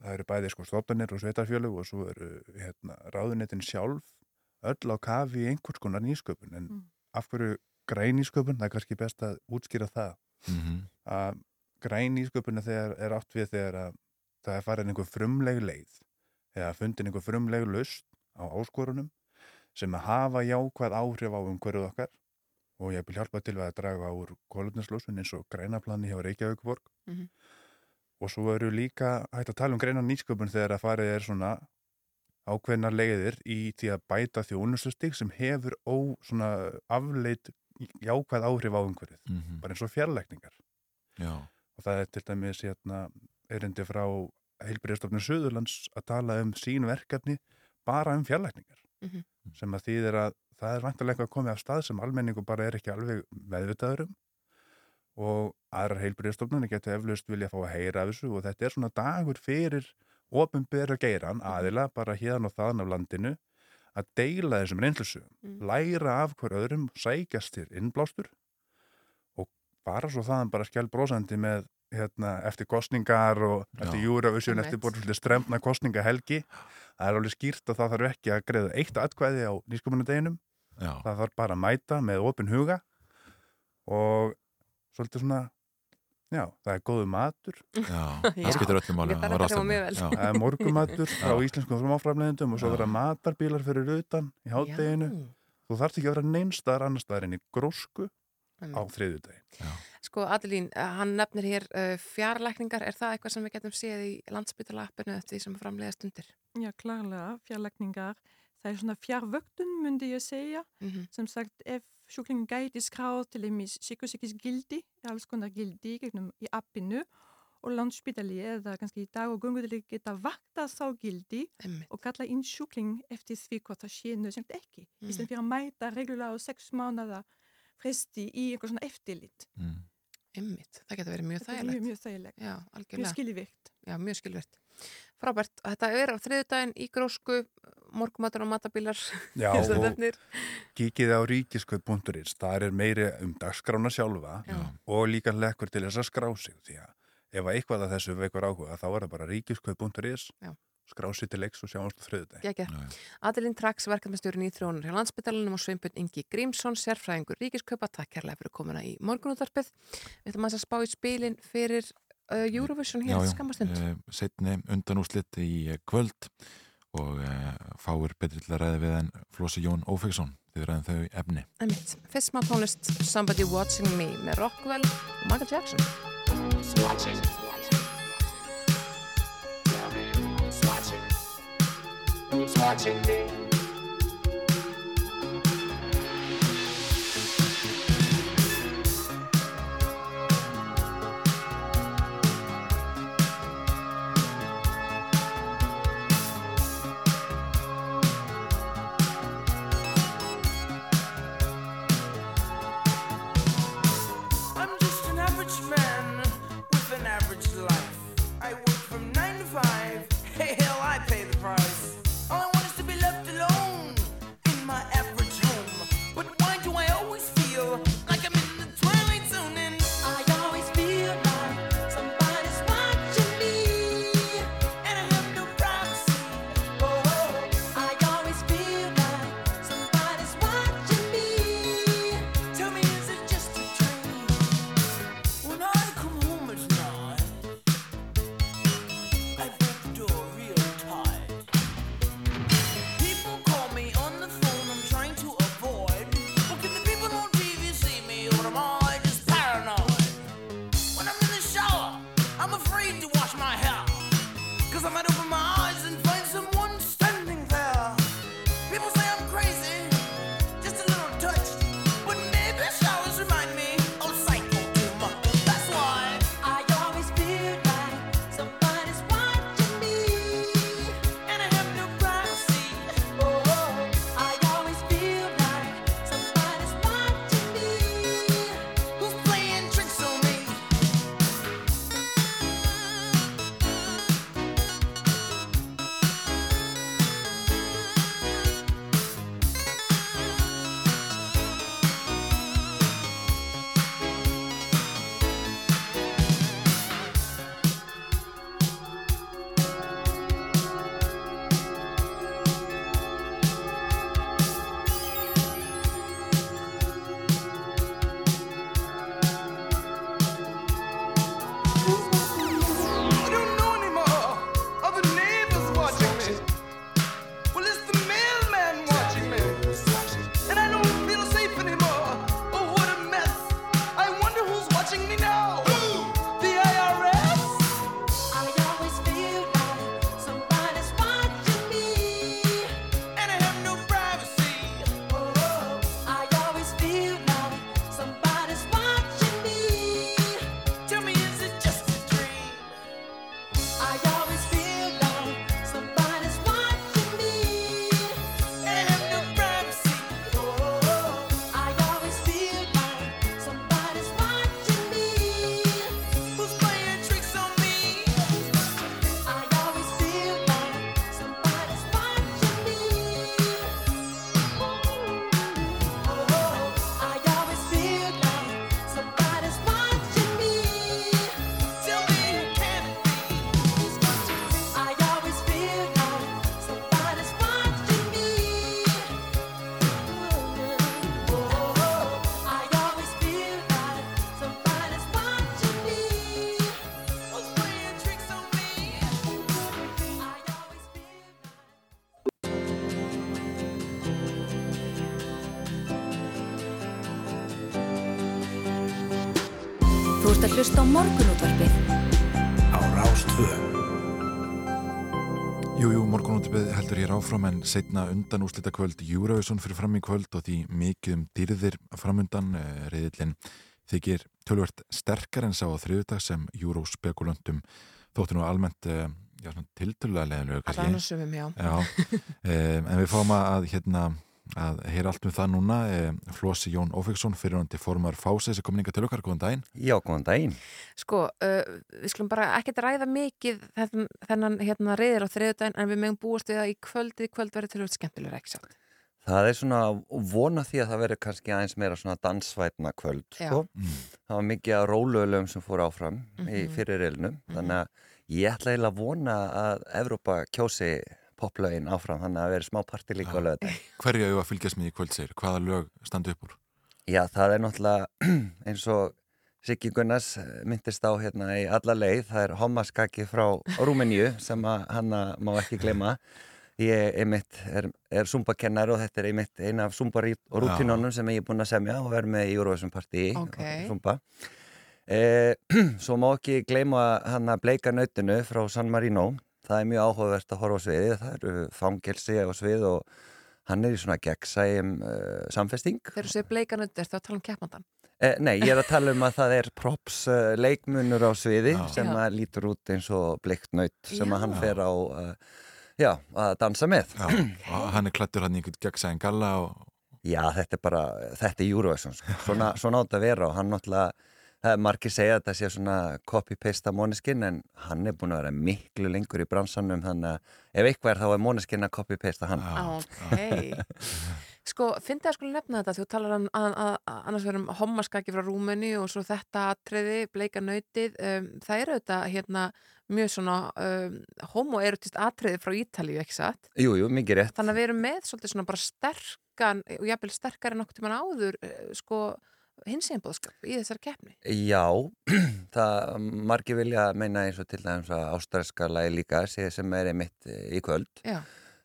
það eru bæði sko stofnanir og sveitarfjölug og svo eru hérna, ráðunetin sjálf öll á kafi í einhvers konar nýsköpun en Mm. af hverju græn nýsköpun, það er kannski best að útskýra það Mm að græn nýsköpun er, þegar, er átt við þegar að það er farin einhver frumleg leið. Eða fundin einhver frumleg lust á áskorunum sem að hafa jákvæð áhrif á umhverjuð okkar og ég vil hjálpa til við að draga úr kólutnislósun eins og grænaplani hjá Reykjavíkborg Mhm. og svo eru líka hægt að tala um græna nýsköpun þegar að farið er svona ákveðnar leiðir í því að bæta þjónustustig sem hefur ó svona afleit jákvæð áhrif á umhverfið, -hmm. bara eins og fjarlækningar. Já, og það er til dæmis hérna, erindi frá heilbyrjastofnun Suðurlands að tala um sín verkefni bara um fjarlækningar. Mhm. sem að þýðir að það er vantilega að koma af stað sem almenningu bara er ekki alveg meðvitaður um. Og aðrar heilbriðstofnunni getur eflaust vilja fá að heyra af þessu og þetta er svona dagur fyrir ofinbera geiran aðila bara hérna og þaðan af landinu að deila þessum reynslusum, Mm. læra af hver öðrum, sækjast til innblástur og bara svo þaðan bara skjálf brósandi með hérna, eftir kostningar og eftir Já. Eurovision, Einmitt. eftir svolítið stremna kostningahelgi. Það er alveg skýrt að það þarf ekki að greiða eitt atkvæði á nýsköpunadeginum. Það þarf bara að mæta með opin huga og svolítið svona, já, það er góðu matur. já, Já. það skiptir öllum þarf það. Já. Er morgumatur frá Já. íslenskum smáframleðendum og svo Já. verða matarbílar fyrir utan í hátteginu. Já. Þú þarft ekki að vera neinstaðar annar staðar en í grósku á Einmitt. þriðjudegi. Sko, Adelín, eh, hann nefnir hér uh, fjarlækningar. Er það eitthvað sem við getum séð í landsbytala-appinu eftir því sem framleiðast undir? Ja, klarlega, fjarlækningar. Það er svona fjarvöktun, myndi ég segja. Mm Sem sagt, ef sjúklingen gæti skráð til einmis psykosíkis gildi, alls konar gildi gegnum í appinu og landsbytali eða kannski í dag og gungudali geta vakta þá gildi Einmitt. og kalla inn sjúkling eftir því hvort það sé nöðsyngt ekki. Mm. Í stend fyrir að mæta reglulega á sex mánuða fresti í einhver svona eftirlit. Mm. Einmitt. Það getur verið mjög þægilegt. mjög, mjög þægilegt. Já, Mjög skiljivikt. Já, mjög skilvert. Frábært. Þetta er á þriðudaginn í grósku, morgumatur og matabílar. Já, og kíkið á ríkiskaup.is, það er meiri um dagskrána sjálfa Já. og líka lekkur til þess að skrá sig því að ef að eitthvað að þessu veikur áhuga þá er það bara ríkiskaup.is Já. skrá sig til leiks og sjáumst á já. Adelín Trax, verkefnastjórin í þróunar hjá landsbytalanum og Sveinbjörn Ingi Grímsson, sérfræðingur ríkiskaupa. Takk kærlega fyrir komuna í morgunúttarpið. Við ætlum að spá í spilin fyrir uh, Eurovision hér skamastund. uh, setni undanúslit í eh, kvöld og uh, fáir betri til að ræða við en Flósi Jón Ófegsson þið ræðum þau efni. Fyrst má tónlist Somebody Watching Me með Rockwell og Michael Jackson. I'm Hlusta á morgunútvarpið. Á Rástvö Jú, jú, morgunútibið heldur hér áfram en setna undan úslita kvöld Júrausson fyrir fram í kvöld og því mikið um dýrðir framundan eh, reyðillin þykir tölvert sterkar en sá á þriðudag sem júróspekulantum þóttu nú almennt eh, já, svona tiltölulega leðanlega Alltaf annars sumum, já. Já, um, en við fáum að hérna að heyra allt um það núna um, Flósi Jón Ófeksson fyrirhandi formar Fási sem komin inga til okkar, góðan daginn Já, góðan daginn Sko, uh, við skulum bara ekkert ræða mikið þennan, þennan hérna reyðir á þriðudaginn en við megum búast við að í kvöldið í kvöld verið til að skemmtilega ekki sátt. Það er svona vona því að það verður kannski aðeins meira svona dansvætna kvöld sko. Mm. Það var mikið að róluðulegum sem fór áfram í Mhm. fyrir reilinu þannig að ég ætla eiginlega að vona að Evrópa kjósi poplögin áfram þannig að það verður smá parti líka á lögða Hverja auðvitað fylgjast með í kvöld segir? Hvaða lög standa upp úr? Já, það er náttúrulega eins og Siggi Gunnars myndist á hérna í alla leið, það er hommaskaki frá Rúmeníu sem að hanna má ekki glema. Ég einmitt er, er zumbakennar og þetta er einmitt eina af zumbarútinunum sem ég er búin að semja og verð með í Eurovision Party Ok. zumba. Eh, svo má ekki gleyma hann að bleika nautinu frá San Marino. Það er mjög áhugavert að horfa á sviði. Það eru fangelsi á svið og hann er í svona gegnsægjum uh, samfesting. Þegar þú segir bleikan undir, þá tala um keppmandan. Eh, nei, ég er að tala um að það er props uh, leikmunur á sviði Já. sem Já. að lítur út eins og bleikt naut sem Já. að hann fer á uh, já, að dansa með. Já, og hann er klættur hann í einhvern gegnsæðin galla og Já, þetta er bara, þetta er Eurovision sko. svona, svona átt að vera og hann náttúrulega það er margir segja að þetta sé svona copy-paste af Måneskin en hann er búin að vera miklu lengur í bransanum þannig að ef eitthvað er þá er Måneskin að copy-paste hann. Ok. Sko, fyndi að skulle nefna þetta, þú talar an, an, an, annars vegar um hommaskaki frá Rúmeni og svo þetta atriði, bleika nautið, um, það eru þetta hérna mjög svona um, homoerotist atriði frá Ítalíu, ekki satt? Jú, jú, mikið rétt. Þannig að við erum með svolítið svona bara sterkan og jafnvel sterkar en okkur tímann áður eh, sko hins einbóðskap í þessari keppni. Já, það margir vilja meina eins og til dæmis að ástræðska lagi líka sem er einmitt í kvöld. Já.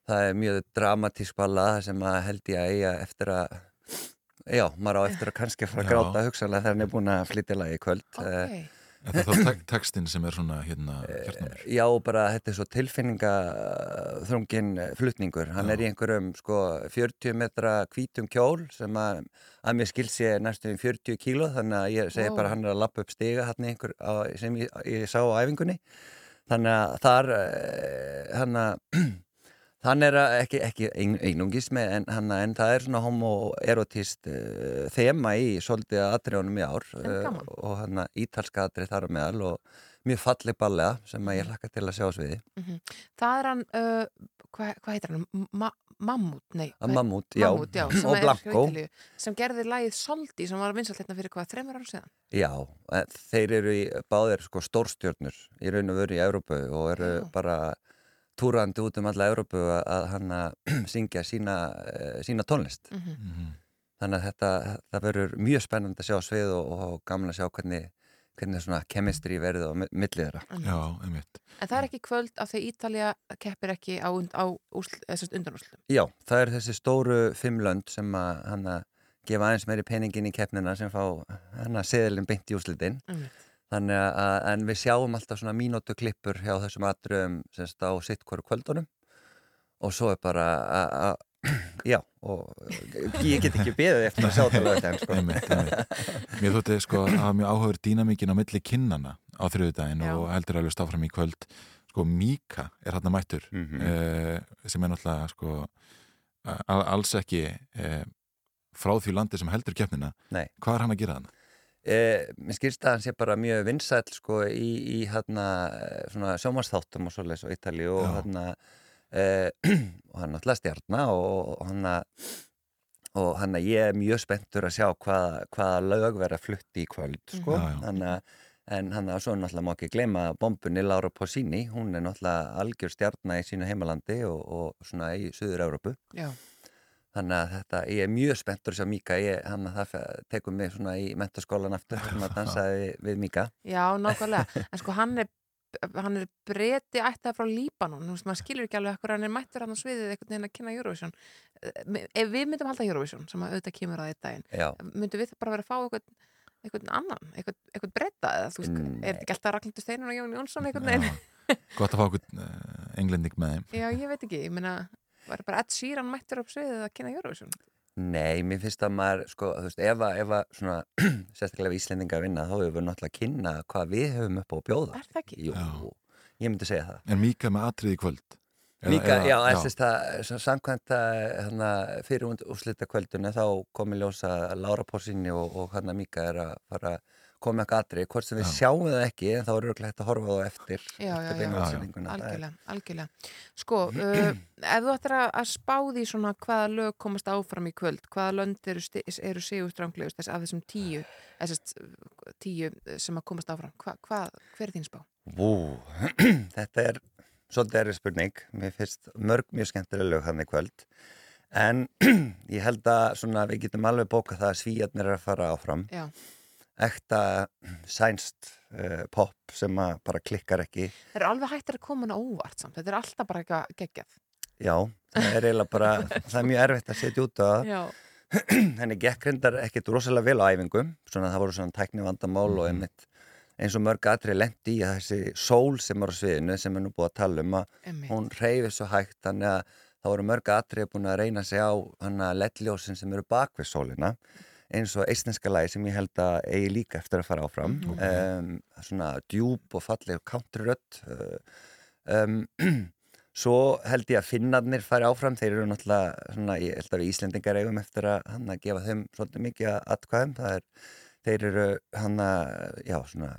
Það er mjög dramatísk balla sem að held ég að eiga eftir að já, maður á eftir að kannski fara að gráta hugsanlega þegar hann er búin að flytja lagi í kvöld. Ok. Er það þá textin sem er svona hérna hjartnumur? Já, bara þetta er svo tilfinningaþrungin flutningur. Hann Já. er í einhverjum sko 40 metra hvítum kjól sem að, að mér skil sé næstum í 40 kíló þannig að ég segi Vó. bara hann er að lappa upp stiga hann einhver á, sem ég, ég sá á æfingunni. Þannig að þar eh, hann að Hann er ekki, ekki ein, einungis með en, hann, en það er svona homoerotist uh, þema í svolítið atriðunum í ár uh, og hann ítalska atrið þar meðal og mjög falleg ballega sem ég hlakka til að sjá sviði. Það er hann, uh, hvað hva heitir hann? Ma Mammut, nei. Mammút, já. Mammút, já Og frá Ítalíu, sem gerði lagið Soldi sem var vinsalt hérna fyrir hvað, þreymur ára síðan Já, þeir eru í báðir sko stórstjörnur í raun og veru í Európu og eru Já. bara túrandi út um alla Európu að, að hann að syngja sína, uh, sína tónlist. Mhm. Mhm. Þannig að þetta, það verður mjög spennandi að sjá svið og, og gaman að sjá hvernig, hvernig svona kemistri verður á mi- milli þeirra. Já, einmitt. En það er ekki kvöld af því Ítalía keppir ekki á, und- á úsl, undanúslum Já, það er þessi stóru fimm lönd sem að hann að gefa aðeins meiri peningin í keppnina sem fá hann að seðilin beint í úslitin. Einmitt. Þannig að, en við sjáum alltaf svona mínútu klippur hjá þessum atriðum semst á sitt hverju kvöldunum og svo er bara að, að, já, og ég get ekki beðið eftir að sjá þetta lögðan, sko. Einmitt, einmitt. Mér þótti sko að mjög áhugur dýnamíkin á milli kinnana á Já. og heldur alveg stáfram í kvöld sko Míka er hann mættur Mhm. eh, sem er náttúrulega sko alls ekki eh, frá því landi sem heldur keppnina Nei. hvað er hann að gera hann? Eh, mér skilst að hann sé bara mjög vinsæll sko í, í hérna svona sjómanstáttum og svoleiðis á Ítali og hérna eh, og hann náttúrulega stjarnar og, og hann að og hann að ég er mjög spenntur að sjá hvaða, hvaða lög vera flutt í kvöld sko, Já, já. hann að en hann að svo náttúrulega má ekki gleyma bombunni Laura Pausini, hún er náttúrulega algjör stjarnar í sínu heimalandi og, og svona í Suður-Európu Já, Þannig að þetta, ég er mjög spenntur sjá Míka, ég, hann að það tekur mig svona í mentaskólan aftur, hann að dansaði við, Míka. já nákvæmlega. En sko hann er hann er breyti ættað frá Líbanon. Þú veist, maður skilur ekki alveg hvað hann er mættur hann á sviðið einhvern veginn að kynna Eurovision. Eh, ef við myndum halda Eurovision sem að auðvitað kemur að þetta daginn Já, myndum við bara vera að fá einhvern, einhvern annan, einhvern, einhvern breyta eða, þú veist, Mm, er þetta ekki alltaf Ragnhildur Steinar og Jón Jónsson einhvern veginn? Gott að fá okkur uh, englending með þeim. Já, ég veit ekki, ég meina var bara Ed Sheeran mættur upp sviðið að kynna Eurovision Nei, mér finnst að maður, sko, þú veist, ef að, ef að svona, sérstaklega við Íslendinga að vinna, þá hefur við náttúrulega að kynna hvað við höfum upp á að bjóða. Er það ekki? Jú, ég myndi segja það. En Míka með atrið í kvöld. Eða- Líka, eða- já, þess að það, samkvæmt að hérna, fyrir úrslita kvöldunni þá komi ljósa Lára Porsinni og, og hann að Míka er að fara að koma með eitthvað atrið, hvort sem við Já. sjáum það ekki, en þá er auðvitað hægt að horfa á eftir, Já, eftir beina útsendinguna. Algjörlega, algjörlega Sko, uh, ef þú ættir að, að spáði svona hvaða lög komast áfram í kvöld hvaða lönd eru, eru sigurstranglegust þess af þessum tíu þessast, tíu sem að komast áfram hva, hva, hver er þín spá? Vú, þetta er svolítið erfið spurning. Mér finnst mörg mjög skemmtilega lög hann í kvöld. En ég held að svona, við getum alveg bókað það að svíjarnir er að fara áfram. Já. Ekta sænst uh, pop sem að bara klikkar ekki. Það eru alveg hættir að koma hana óvart samt, þetta er alltaf bara eitthvað geggjað Já, það er eiginlega bara, það er mjög erfitt að setja út á það. Henni gekk reyndar ekkit rosalega vel á æfingum. Svona það voru svona tækni vandamál og einmitt eins og mörg atrið lendi í þessi sól sem er á sviðinu sem er nú búið að tala um að Einmitt. hún reyfi svo hægt þannig að þá voru mörg atrið búin að reyna sig á hann að ledljósin sem eru bak við sólina eins og eistneska lagi sem ég held að eigi líka eftir að fara áfram. Um, svona djúb og falleg countryrött uh, um, svo held ég að finnarnir fari áfram, þeir eru náttúrulega svona, ég held að við Íslendingar eigum eftir að hann að gefa þeim svolítið mikið atkvæðum. Það er, þeir eru hann að, já svona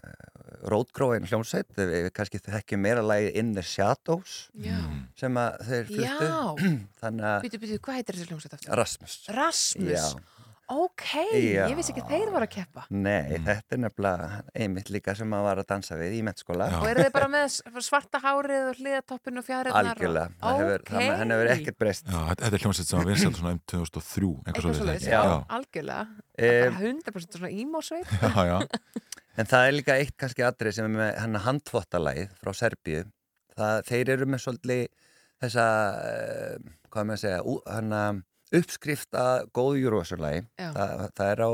rótgróin hljómsveit, við, við kannski þekkjum meira lagi In the Shadows já, sem að þeir fluttu. Já. Býtu, býtu, hvað heitir þessi hljómsveit aftur? Rasmus. Rasmus, Já. Ok, Já. ég vissi ekki að þeir voru að keppa Nei, þetta er nefnilega einmitt líka sem maður var að dansa við í mettskóla. Og eru þeir bara með svarta hárið og hliðatoppin og fjariðnar? Algjörlega, það hefur, Ok. okay. hann hefur ekkert breyst Já, þetta er hljómsveit sem var vinsælt svona um 2003, einhver Eitthvað svo svoleiðis, Já. algjörlega Eh, Bara 100% svona ímósveit Já, já, En það er líka eitt kannski atrið sem er með hann handþvottalagið frá Serbíu. Það, þeir eru með svolítið þessa, uh, hvað að segja, að uppskrift að góðu júruvarsalagi. Já. Það, það er á,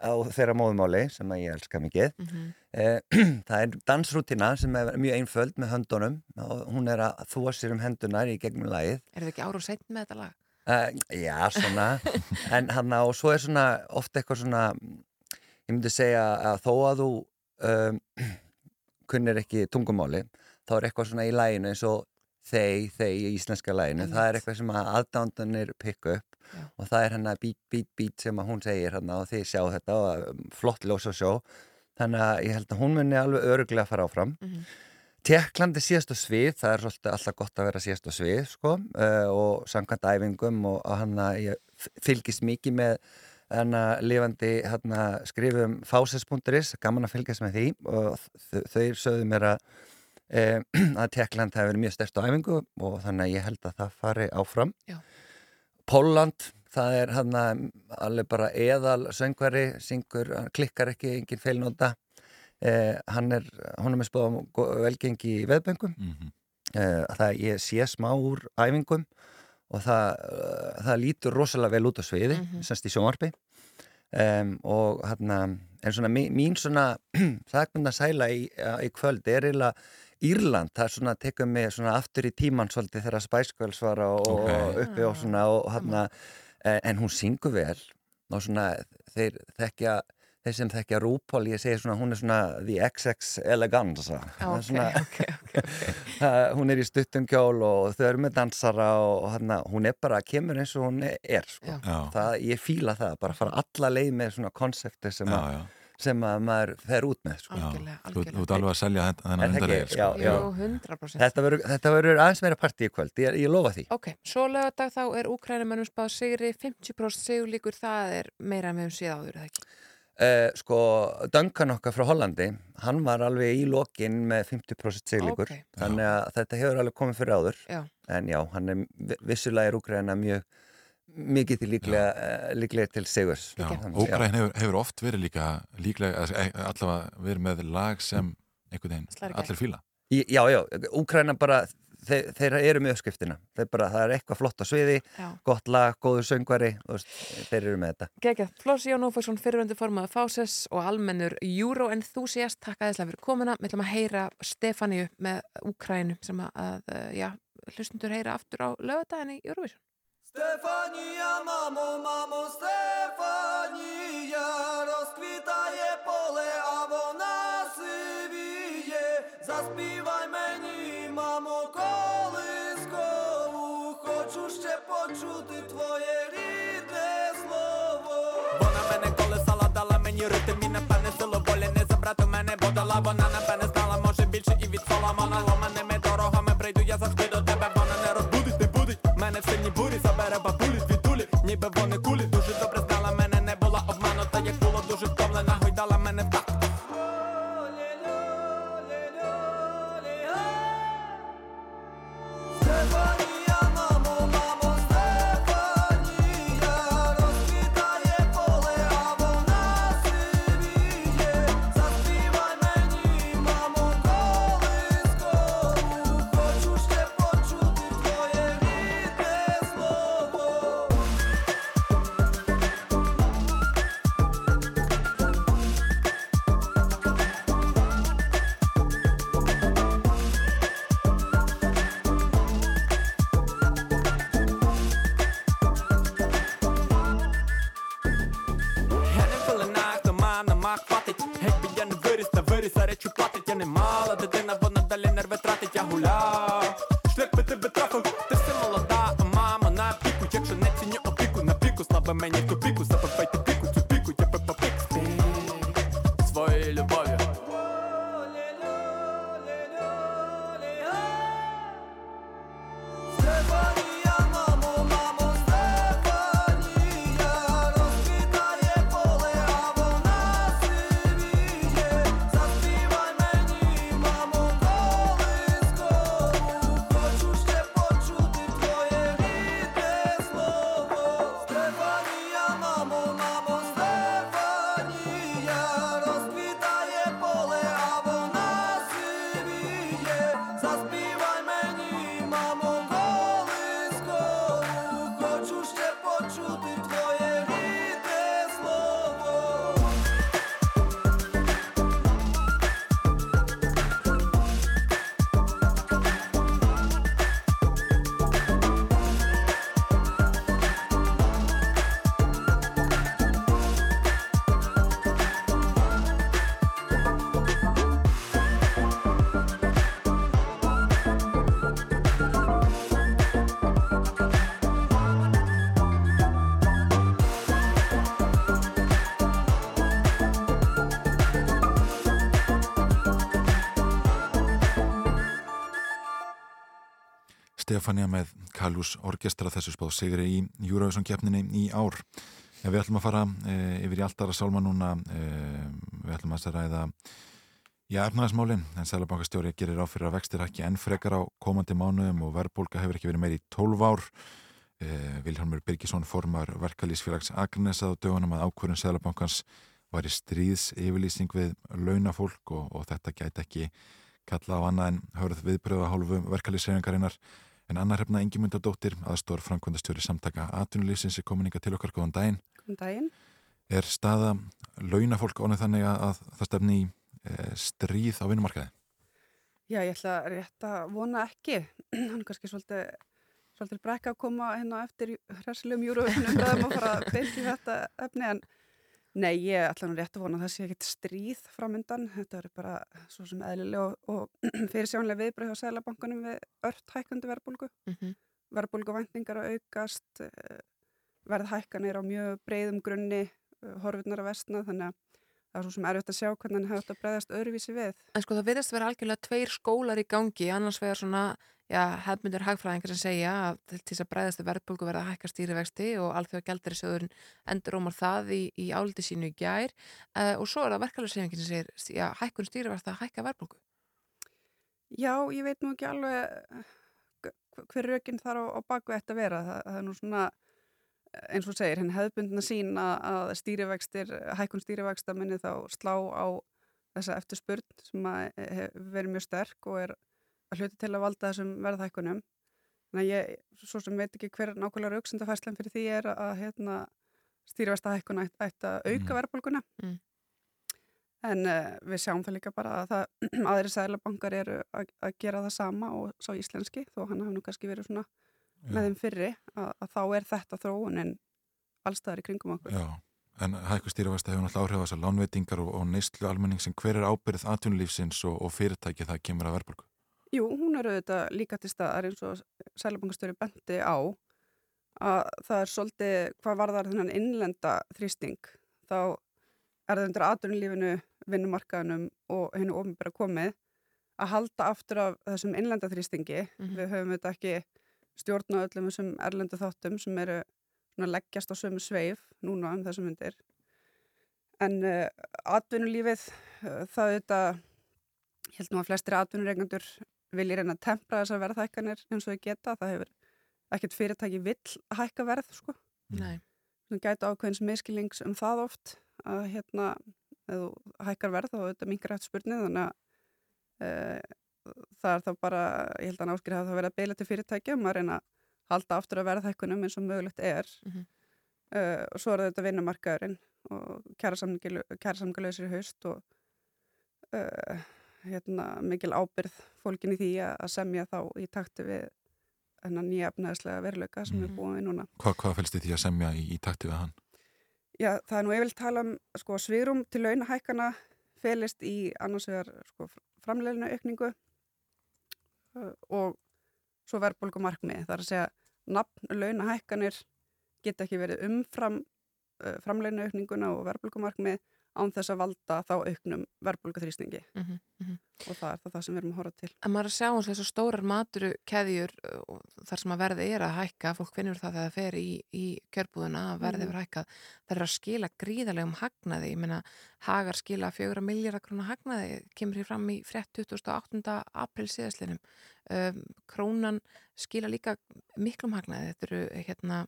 á þeirra móðumáli sem að ég elska mikið. Mhm. Eh, það er dansrútina sem er mjög einföld með höndunum og hún er að þúa sér um hendunar í gegnum lagið. Er þið ekki ára og seitt með þetta lag? Uh, já, svona en hann og svo er svona ofta eitthvað svona ég myndi segja að þó að þú um, kunnir ekki tungumáli þá er eitthvað svona í læginu eins og þeir, þeir í íslenska læginu það er eitthvað sem að aðdándanir pikka upp Já. og það er hann að beat, beat, beat sem að hún segir hann og þið sjá þetta og um, flott ljós og sjó þannig að ég held að hún muni alveg öruglega að fara áfram Mhm. Tjekklandi síðast á svið, það er svolítið alltaf gott að vera síðast á svið sko uh, og samkvæmt æfingum og, og hann að ég fylgist mikið með hann að lifandi hann að skrifum fáses.is, gaman að fylgjast með því og þau sögðu mér að uh, að Tjekkland hefur verið mjög stærst á æfingu og þannig að ég held að það fari áfram. Já. Póland, það er hann að alveg bara eðal söngvari, syngur, hann klikkar ekki, engin feilnóta. Eh, hann er, hún er með spáðum velgengi í veðböngum mhm, eh, það ég sé smá úr æfingum og það, uh, það lítur rosalega vel út á sviði Mhm. semst í sjónvarpi um, og hann en svona mín, mín svona þakkmynda sæla í, í kvöld er eiginlega Írland, það er svona tekur mig svona aftur í tíman svolítið þegar Spice Girls var og, Ok. og uppi og svona og hann en, en hún syngur vel og svona þeir þekkja þeir sem þekkja RuPaul, ég segi svona hún er svona the XX eleganza Það er Ok, svona, ok, ok, Það- hún er í stuttum kjól og þau eru með dansara og, og hana, hún er bara, kemur eins og hún er sko. Það, ég fíla það, bara fara alla leið með svona konsepti sem, já, að- já, sem að maður fer út með sko. já. Algjörlega, Þú algjörlega. ert alveg að selja þenn- þennan undarlegir, sko. Já, já. Jú, 100%. Þetta verður- aðeins meira partí í kvöld, ég, ég lofa því Ok, svo lögadag þá er Úkrænumennum spáð sigri, 50% sigur líkur, það er meira höfum séð áður, er það ekki? uh, Sko, Duncan okkar frá Hollandi hann var alveg í lokin með 50% siglíkur, Ok. þannig að þetta hefur alveg komið fyrir áður Já. en já, hann er vi- vissulega er Úgræna mjög mikið til líklega, uh, líklega til Þannig, Ógræn hefur, hefur oft verið líka líklega, allavega verið með lag sem einhvern veginn allir fíla. Í- Já, já, Úkræna bara þeir, þeir eru með uppskriftina. Þeir bara, það er eitthvað flott á sviði Já. gott lag, góður söngvari þeir eru með þetta. Gekja, Flósi Jón Ófarsson, fyrirvendu formaður Fáses og almennur Euro Enthusiast takk aðeinslega fyrir komuna, við ætlum að heyra Stefáníu með Úkrænu sem að, að eh, já, hlustundur heyra aftur á lögadaginn í Eurovision Стефанія, мамо, мамо, Стефанія, розквітає поле, а вона сивіє. Заспівай мені, мамо, колискову, хочу ще почути твоє рідне слово. Вона мене колесала, дала мені ритм і напевне силу волі не забрати мене, бо дала вона напевне знала, може більше і від Соломона ломаними avant les couleurs Stefania með Kalús Orkestra þessu spáð sigri í Eurovision keppninni í ár. Ja, við ætlum að fara e, yfir í alltara sálma núna, e, við ætlum að ræða Já, efnaðismálinn, en Sælabankastjóri gerir áfyrir að vextir ekki enn frekar á komandi mánuðum og verðbólka hefur ekki verið meiri í 12 ár. Eh, Vilhelmur Birgisson formar verkalýsfélags Agnesað á dögunum að ákvörðun Sælabankans var í stríðs yfirlýsing við launafólk og, og þetta gæti ekki kalla á annað en hörð viðbröða hálfu verkalýsreiningarinnar. En Anna Hrefna Ingimundadóttir, aðstór framkvæmdastjóri samtaka atvinnulífsins er komin ykkar til okkar góðan daginn. Góðan daginn. Er staða launafólk ánum þannig að, að það stefni í e, stríð á vinnumarkaði? Já, ég ætla rétt að vona ekki. Hann er kannski svolítið, svolítið brekka að koma hérna eftir hræsilegum júruvinnum ræðum að fara að í þetta efni en nei, ég ætla nú rétt að vona að það sé ekkit stríð framundan. Þetta eru bara svo sem eðlilega og, og fyrir sjónlega viðbröð hjá Sælabankunum við ört hækkandi verðbólgu. Mm -hmm. Verðbólguvæntingar að aukast, eh, verðhækkanir á mjög breyðum grunni, eh, horfurnar að vestna þannig að það er svo sem erfitt að sjá hvernig hann hefði að breyðast öðruvísi við. En sko það virðast vera algjörlega tveir skólar í gangi, annars vegar svona já, hefmyndur hagfræðingar sem segja að til þess að breyðast verðbólgu verða að hækka stýrivexti og alþjóða gældur sjóðurinn endur ómar það í, í áldi sínu í gær uh, og svo er það verkefælisefingin sem segir já, hækkun stýrivexti að hækka verðbólgu. Já, ég veit nú ekki alveg eh, hver rökinn þar á, á baku þetta vera. Það, það er nú svona eins og segir, henn hefðbundna sín að, að stýrivextir, hækkun stýrivexta minni þá slá á þessa eftirspurn sem að verið mjög sterk og er hluti til að valda þessum verðhækkunum. Þannig að ég, svo sem veit ekki hver nákvæmlega rauksendafærslan fyrir því er að hérna, stýrivesta hækkun ætti að auka Mm. verðbólguna. Mm. En uh, við sjáum það líka bara að það, aðri sælabankar eru að, að gera það sama og sá íslenski, þó hann hafði nú kannski verið svona með þeim fyrri, að, að þá er þetta þróunin allstaðar í kringum okkur. Já, en hækku stýrifæsta hefur náttúrulega áhrif á þessar lánveitingar og, og neyslu almenning sem hver er ábyrð atvinnulífsins og, og fyrirtæki það kemur að verðbólgu? Jú, hún er auðvitað líka til staðar eins og sælabankastöri bendi á að það er svolítið hvað varðar þennan innlenda þrýsting þá er það undir atvinnulífinu, vinnumarkaðunum og hennu ofinbæra komið að halda aftur af þessum innlenda þrýstingi. Mhm. Við höfum þetta ekki stjórn á öllum þessum erlendu þáttum sem eru svona leggjast á sömu sveif núna um þessum myndir. En uh, atvinnulífið, uh, það þetta, ég held nú að flestir atvinnureigandur vilji reyna að tempra þessar verðhækkanir eins og þau geta. Það hefur ekkert fyrirtæki vill hækka verð, sko. Nei. Það gæti ákveðins miskilings um það oft að hérna, ef þú hækkar verð og þetta mingar eftir spurnið, þannig að uh, það er þá bara, ég held að náskri hafa það verið að beila til fyrirtækjum að reyna að halda aftur að verðhækkunum eins og mögulegt er. Mhm. uh, og svo er þetta vinnumarkaðurinn og kærasamgalöðsir í haust og uh, hérna, mikil ábyrð fólkin í því að, semja þá í takti við hennar nýja efnaðislega veruleika sem við búum við núna. Hva, hvað fælst þið því að semja í, í takti við hann? Já, það er nú ég vil tala um sko, svirum til launahækana felist í annars vegar sko, framleginu aukningu og svo verðbólgumarkmið. Það er að segja nafn launahækkanir geta ekki verið umfram framleginu aukninguna og verðbólgumarkmið án þess að valda þá auknum verðbólguþrýstingi Mhm, mhm. og það er það, það sem við erum að horfa til. að maður er að sjá eins og þessar stórar maturu keðjur uh, þar sem að verði er að hækka fólk finnur það þegar það fer í, í kjörbúðuna að verði Mhm. hefur hækkað það er að skila gríðalegum hagnaði ég meina Hagar skila fjögra miljardar krónu hagnaði, kemur hér fram í frétt 28. april síðastlinum um, krónan skila líka miklum hagnaði þetta eru hérna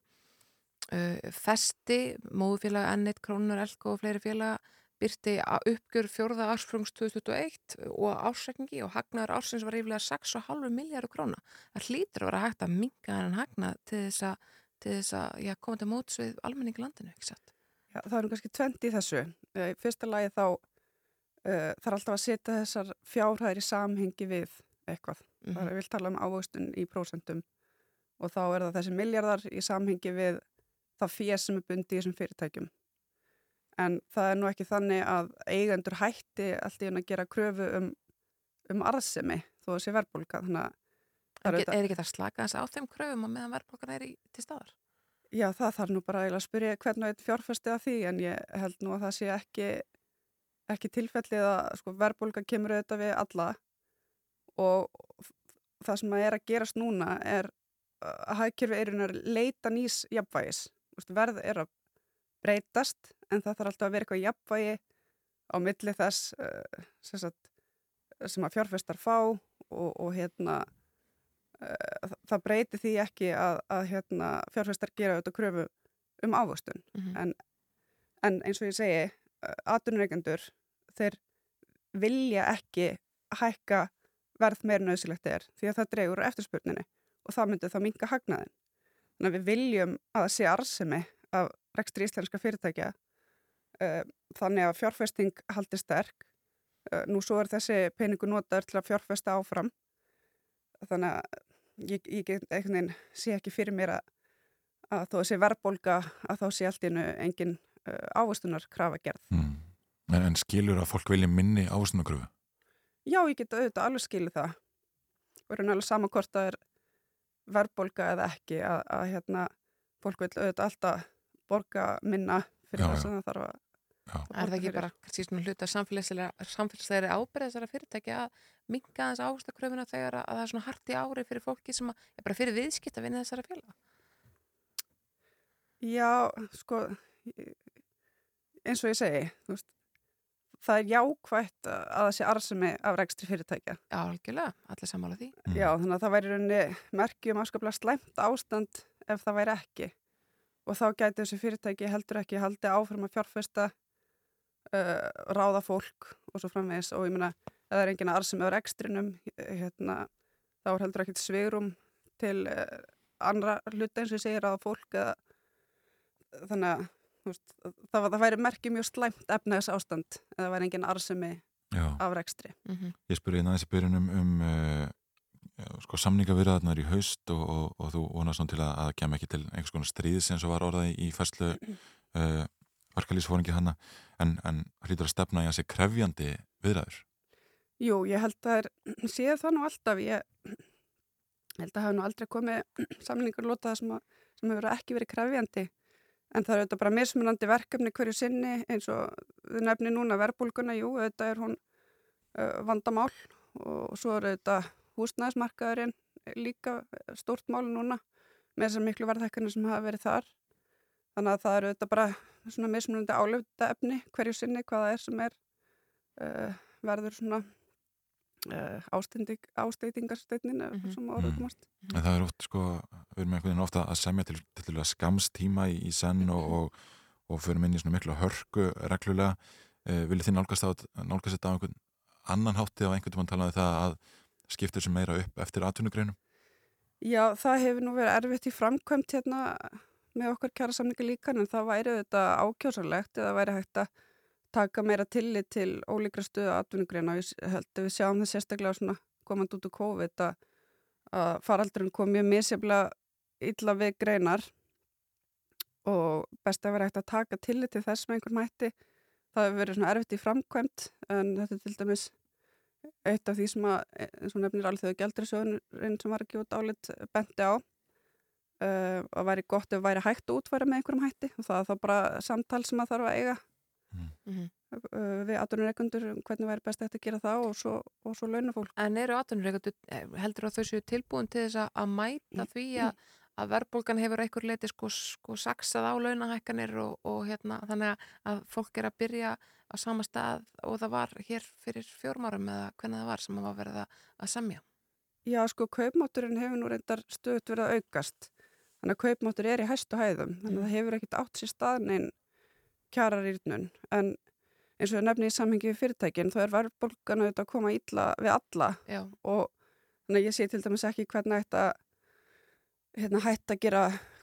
festi, móðufélag N1 krónunar, Elko og fleiri félaga byrti að uppgjör fjórða ársfrungs 2021 og ársrekningi og hagnaður ársins var yfirlega 6,5 miljardur króna. Það hlýtur að vera hægt að minga hennan hagnað til þess að, til þess að já, koma til móts við almenning í landinu, ekki satt? Já, það er nú kannski tvent í þessu. Eh, fyrsta lagi þá uh, þarf alltaf að setja þessar fjárhæðir í samhengi við eitthvað. Mhm. Það er vil tala um ávöxtun í prósentum og þá er það þessi miljardar í samhengi við það fér sem er bundi í þessum fyrirtækjum. En það er nú ekki þannig að eigendur hætti allt í hún að gera kröfu um, um arðsemi þó að sé verðbólka. Það Er, ekki það slaka þess á þeim kröfum að meðan verðbólkan er í, til staðar? Já, það þarf nú bara að spyrja hvernig eitt fjárfæsti að því en ég held nú að það sé ekki, ekki tilfellið að sko, verðbólka kemur auðvitað við alla og það sem að er að gerast núna er að hagkerfi eirunar leita nýs jafnvægis. Veist, Verð er að breytast en það þarf alltaf að vera eitthvað jafnvægi á milli þess uh, sem, sagt, sem að fjárfæstar fá og, og hérna uh, það breyti því ekki að, að hérna, fjárfæstar gera auðvitað kröfu um ávöxtun Mhm. en, en eins og ég segi aðdunreikendur þeir vilja ekki hækka verð meira nöðsilegt er því að það dregur úr eftirspurninni og það myndi þá minka hagnaðin þannig að við viljum að það sé arsemi af rekstri íslenska fyrirtækja uh, þannig að fjárfesting haldi sterk uh, nú svo er þessi peningu notaður til að fjárfesta áfram þannig að ég, ég einhvern veginn sé ekki fyrir mér að, að þó að sé verðbólga að þá sé allt í hennu engin uh, ávistunar krafa gerð. Mm. En, en skilur að fólk vilja minni ástunakröfu? Já, ég get auðvitað alveg skilið það og er alveg sama hvort það er verðbólga eða ekki að, að hérna, fólk vil auðvitað alltaf borga minna fyrir já. sem það þarf að Er það ekki bara svona hluta samfélagslega, samfélagslegri ábyrð þessara fyrirtækja að minga þess ástakröfuna þegar að, að það er svona harti ári fyrir fólki sem að, er bara fyrir viðskipt að vinna þessara félaga? Já, sko, eins og ég segi, þú veist, það er jákvætt að að það sé arsemi af rekstri fyrirtækja. Já, algjörlega, allir sammála því. Já, þannig að það væri í rauninni merkjum afskaplega slæmt ástand ef það væri ekki. Og þá gæti þessi fyrirtæki heldur ekki haldi áfram að fjárfesta, uh, ráða fólk og svo framvegis og ég meina, ef það er enginn arsemi á rekstrinum, hérna, þá er heldur ekkert svegrum til uh, annra hluta eins og ég segir að fólk eða þannig að veist, það, það væri merkið mjög slæmt efnaðs ástand eða það væri engin arsemi Já. af rekstri. Ég spurði hérna aðeins í byrjun um, um uh, sko, samningavirðarnar í haust og, og, og þú vonast svona til að að það kem ekki til einhvers konar stríðs eins og var orðaði í færslu uh, verkalýsfóringi hana en, en hlýtur að stefna í að sé krefjandi viðræður. Jú, ég held að það sé það nú alltaf, ég held að hafa nú aldrei komið samningur lótað sem, að, sem hefur ekki verið krefjandi en það er auðvitað bara mismunandi verkefni hverju sinni eins og við nefni núna verbulguna, jú, auðvitað er hún vandamál og svo er auðvitað húsnæðismarkaðurinn líka stórt mál núna með þessar miklu verðhækkanir sem hafa verið þar. Þannig að það er auðvitað bara svona mismunandi álöfta efni hverju sinni hvaða er sem er uh, verður svona ásteytingarsteytnin mm -hmm. sem ára komast En það er oft sko, við erum einhvern veginn ofta að semja til, til að skamstíma í, í senn og, og, og förum inn í svona miklu hörku reglulega. Eh, viljið þið nálgast, á, nálgast þetta á einhvern annan hátti á einhvern tímann talaði það að skiptir sem meira upp eftir atvinnugreinum? Já, það hefur nú verið erfitt í framkvæmt hérna með okkar kjara samninga líka en það væri þetta ákjósalegt eða væri hægt að taka meira tillit til ólíkra stöðu atvinnugreina. Ég held að við sjáum það sérstaklega svona komand út úr COVID að, að faraldurinn kom mjög misjaflega illa við greinar og best að vera hægt að taka tillit til þess með einhvern mætti. Það hefur verið svona erfitt í framkvæmt en þetta er til dæmis eitt af því sem að, eins og nefnir alþjóðu gældrisöðurinn sem var ekki út álit bendi á uh, að væri gott ef væri hægt að útfæra með einhverjum hætti og það er þá bara samtal sem að þarf að eiga Mhm. uh, við atvinnureikundur hvernig væri best að gera það og svo, svo launafólk. En eru atvinnureikundur, heldur að þau séu tilbúin til þess að- mæta því að, að verðbólgan hefur einhver leiti sko, sko saksað á launahækkanir og, og hérna þannig að, fólk er að byrja á sama stað og það var hér fyrir fjórmárum eða hvernig það var sem var verið að, semja. Já, sko, kaupmátturinn hefur nú reyndar stöðut verið að aukast. Þannig að kaupmáttur er í hæstu hæðum. Þannig að það hefur ekkit átt sér staðnein kjararýrnun. En eins og ég nefni í samhengi við fyrirtækin, þá er verðbólgan auðvitað að koma illa við alla. Já. Og þannig að ég sé til dæmis ekki hvernig ætti að hérna, hætta að gera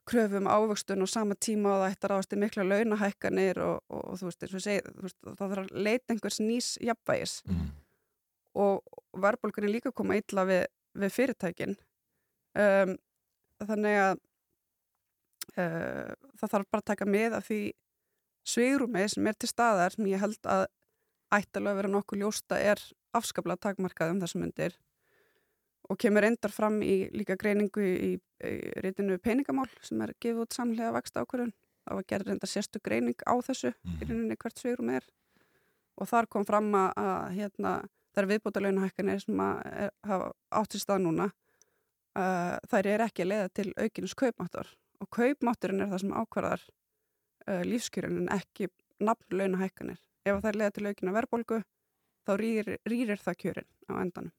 kröfum ávöxtun og sama tíma og það ætti að ráðast í mikla launahækkanir og, og, og þú veist, eins og ég segi, þú veist, það þarf að leita einhvers nýs jafnvægis Mm. og verðbólgun er líka að koma illa við, við fyrirtækin um, þannig að uh, það þarf bara að taka með af því svigrúmi sem er til staðar sem ég held að ættalega vera nokkuð ljósta er afskaplega takmarkað um þessum myndir og kemur endar fram í líka greiningu í, í reytinu peningamál sem er gefið út samlega vaksta ákvörðun það var gerð reynda sérstu greining á þessu í rauninni hvert svigrum er. Og þar kom fram að, að hérna, það er viðbúta launahækkanir sem að er, hafa átt sér stað núna uh, þær er ekki að leiða til aukinus kaupmáttar. Og kaupmátturinn er það sem ákvarðar uh, lífskjörun en ekki nafn launahækkanir ef það er leiða til aukina verðbólgu þá rýrir, rýrir það kjörin á endanum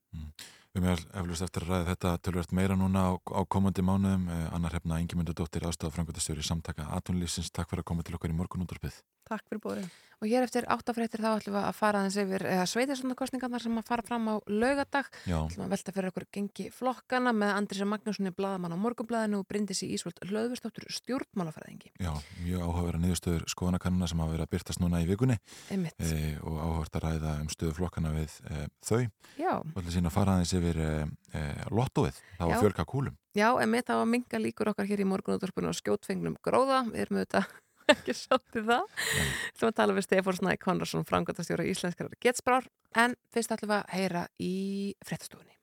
Við meðal eflust eftir að ræða þetta tölvöld meira núna á, á komandi mánuðum. Eh, Annar hefna Ingimundadóttir aðstofa frangöndastjóri samtaka Atunlífsins. Takk fyrir að koma til okkar í morgunúndarpið. Takk fyrir bóðið. Og hér eftir áttafréttir þá ætlum við að fara aðeins yfir sveitisvöndakostningarnar sem að fara fram á laugadag. Já. ætlum að velta fyrir okkur gengi flokkana með Andrisa Magnúsinni Bladamann á morgunblæðinu og Bryndisi Ísvold Hlöðurstóttur stjórnmálafræðingi. Já, mjög áhugaverða niðurstöður skoðanakannuna sem hafa verið að byrtast núna í vikunni e, og áhugavert að ræða um stöðu flokkana við e, þau. Já. Og ætla síðan að fara aðeins yfir e, e, lottóið, það var fjölka kúlum. Já, en mitt á að minga líkur okkar hér í morgunúttorpunum á skjótfengnum gróða. Við erum auðvitað ekki sáttið það. Þú ætlum að tala við Stefán Snæ Konrarsson, frangöndastjóra íslenskar getsbrár, en fyrst ætlum við að heyra í fréttastofunni.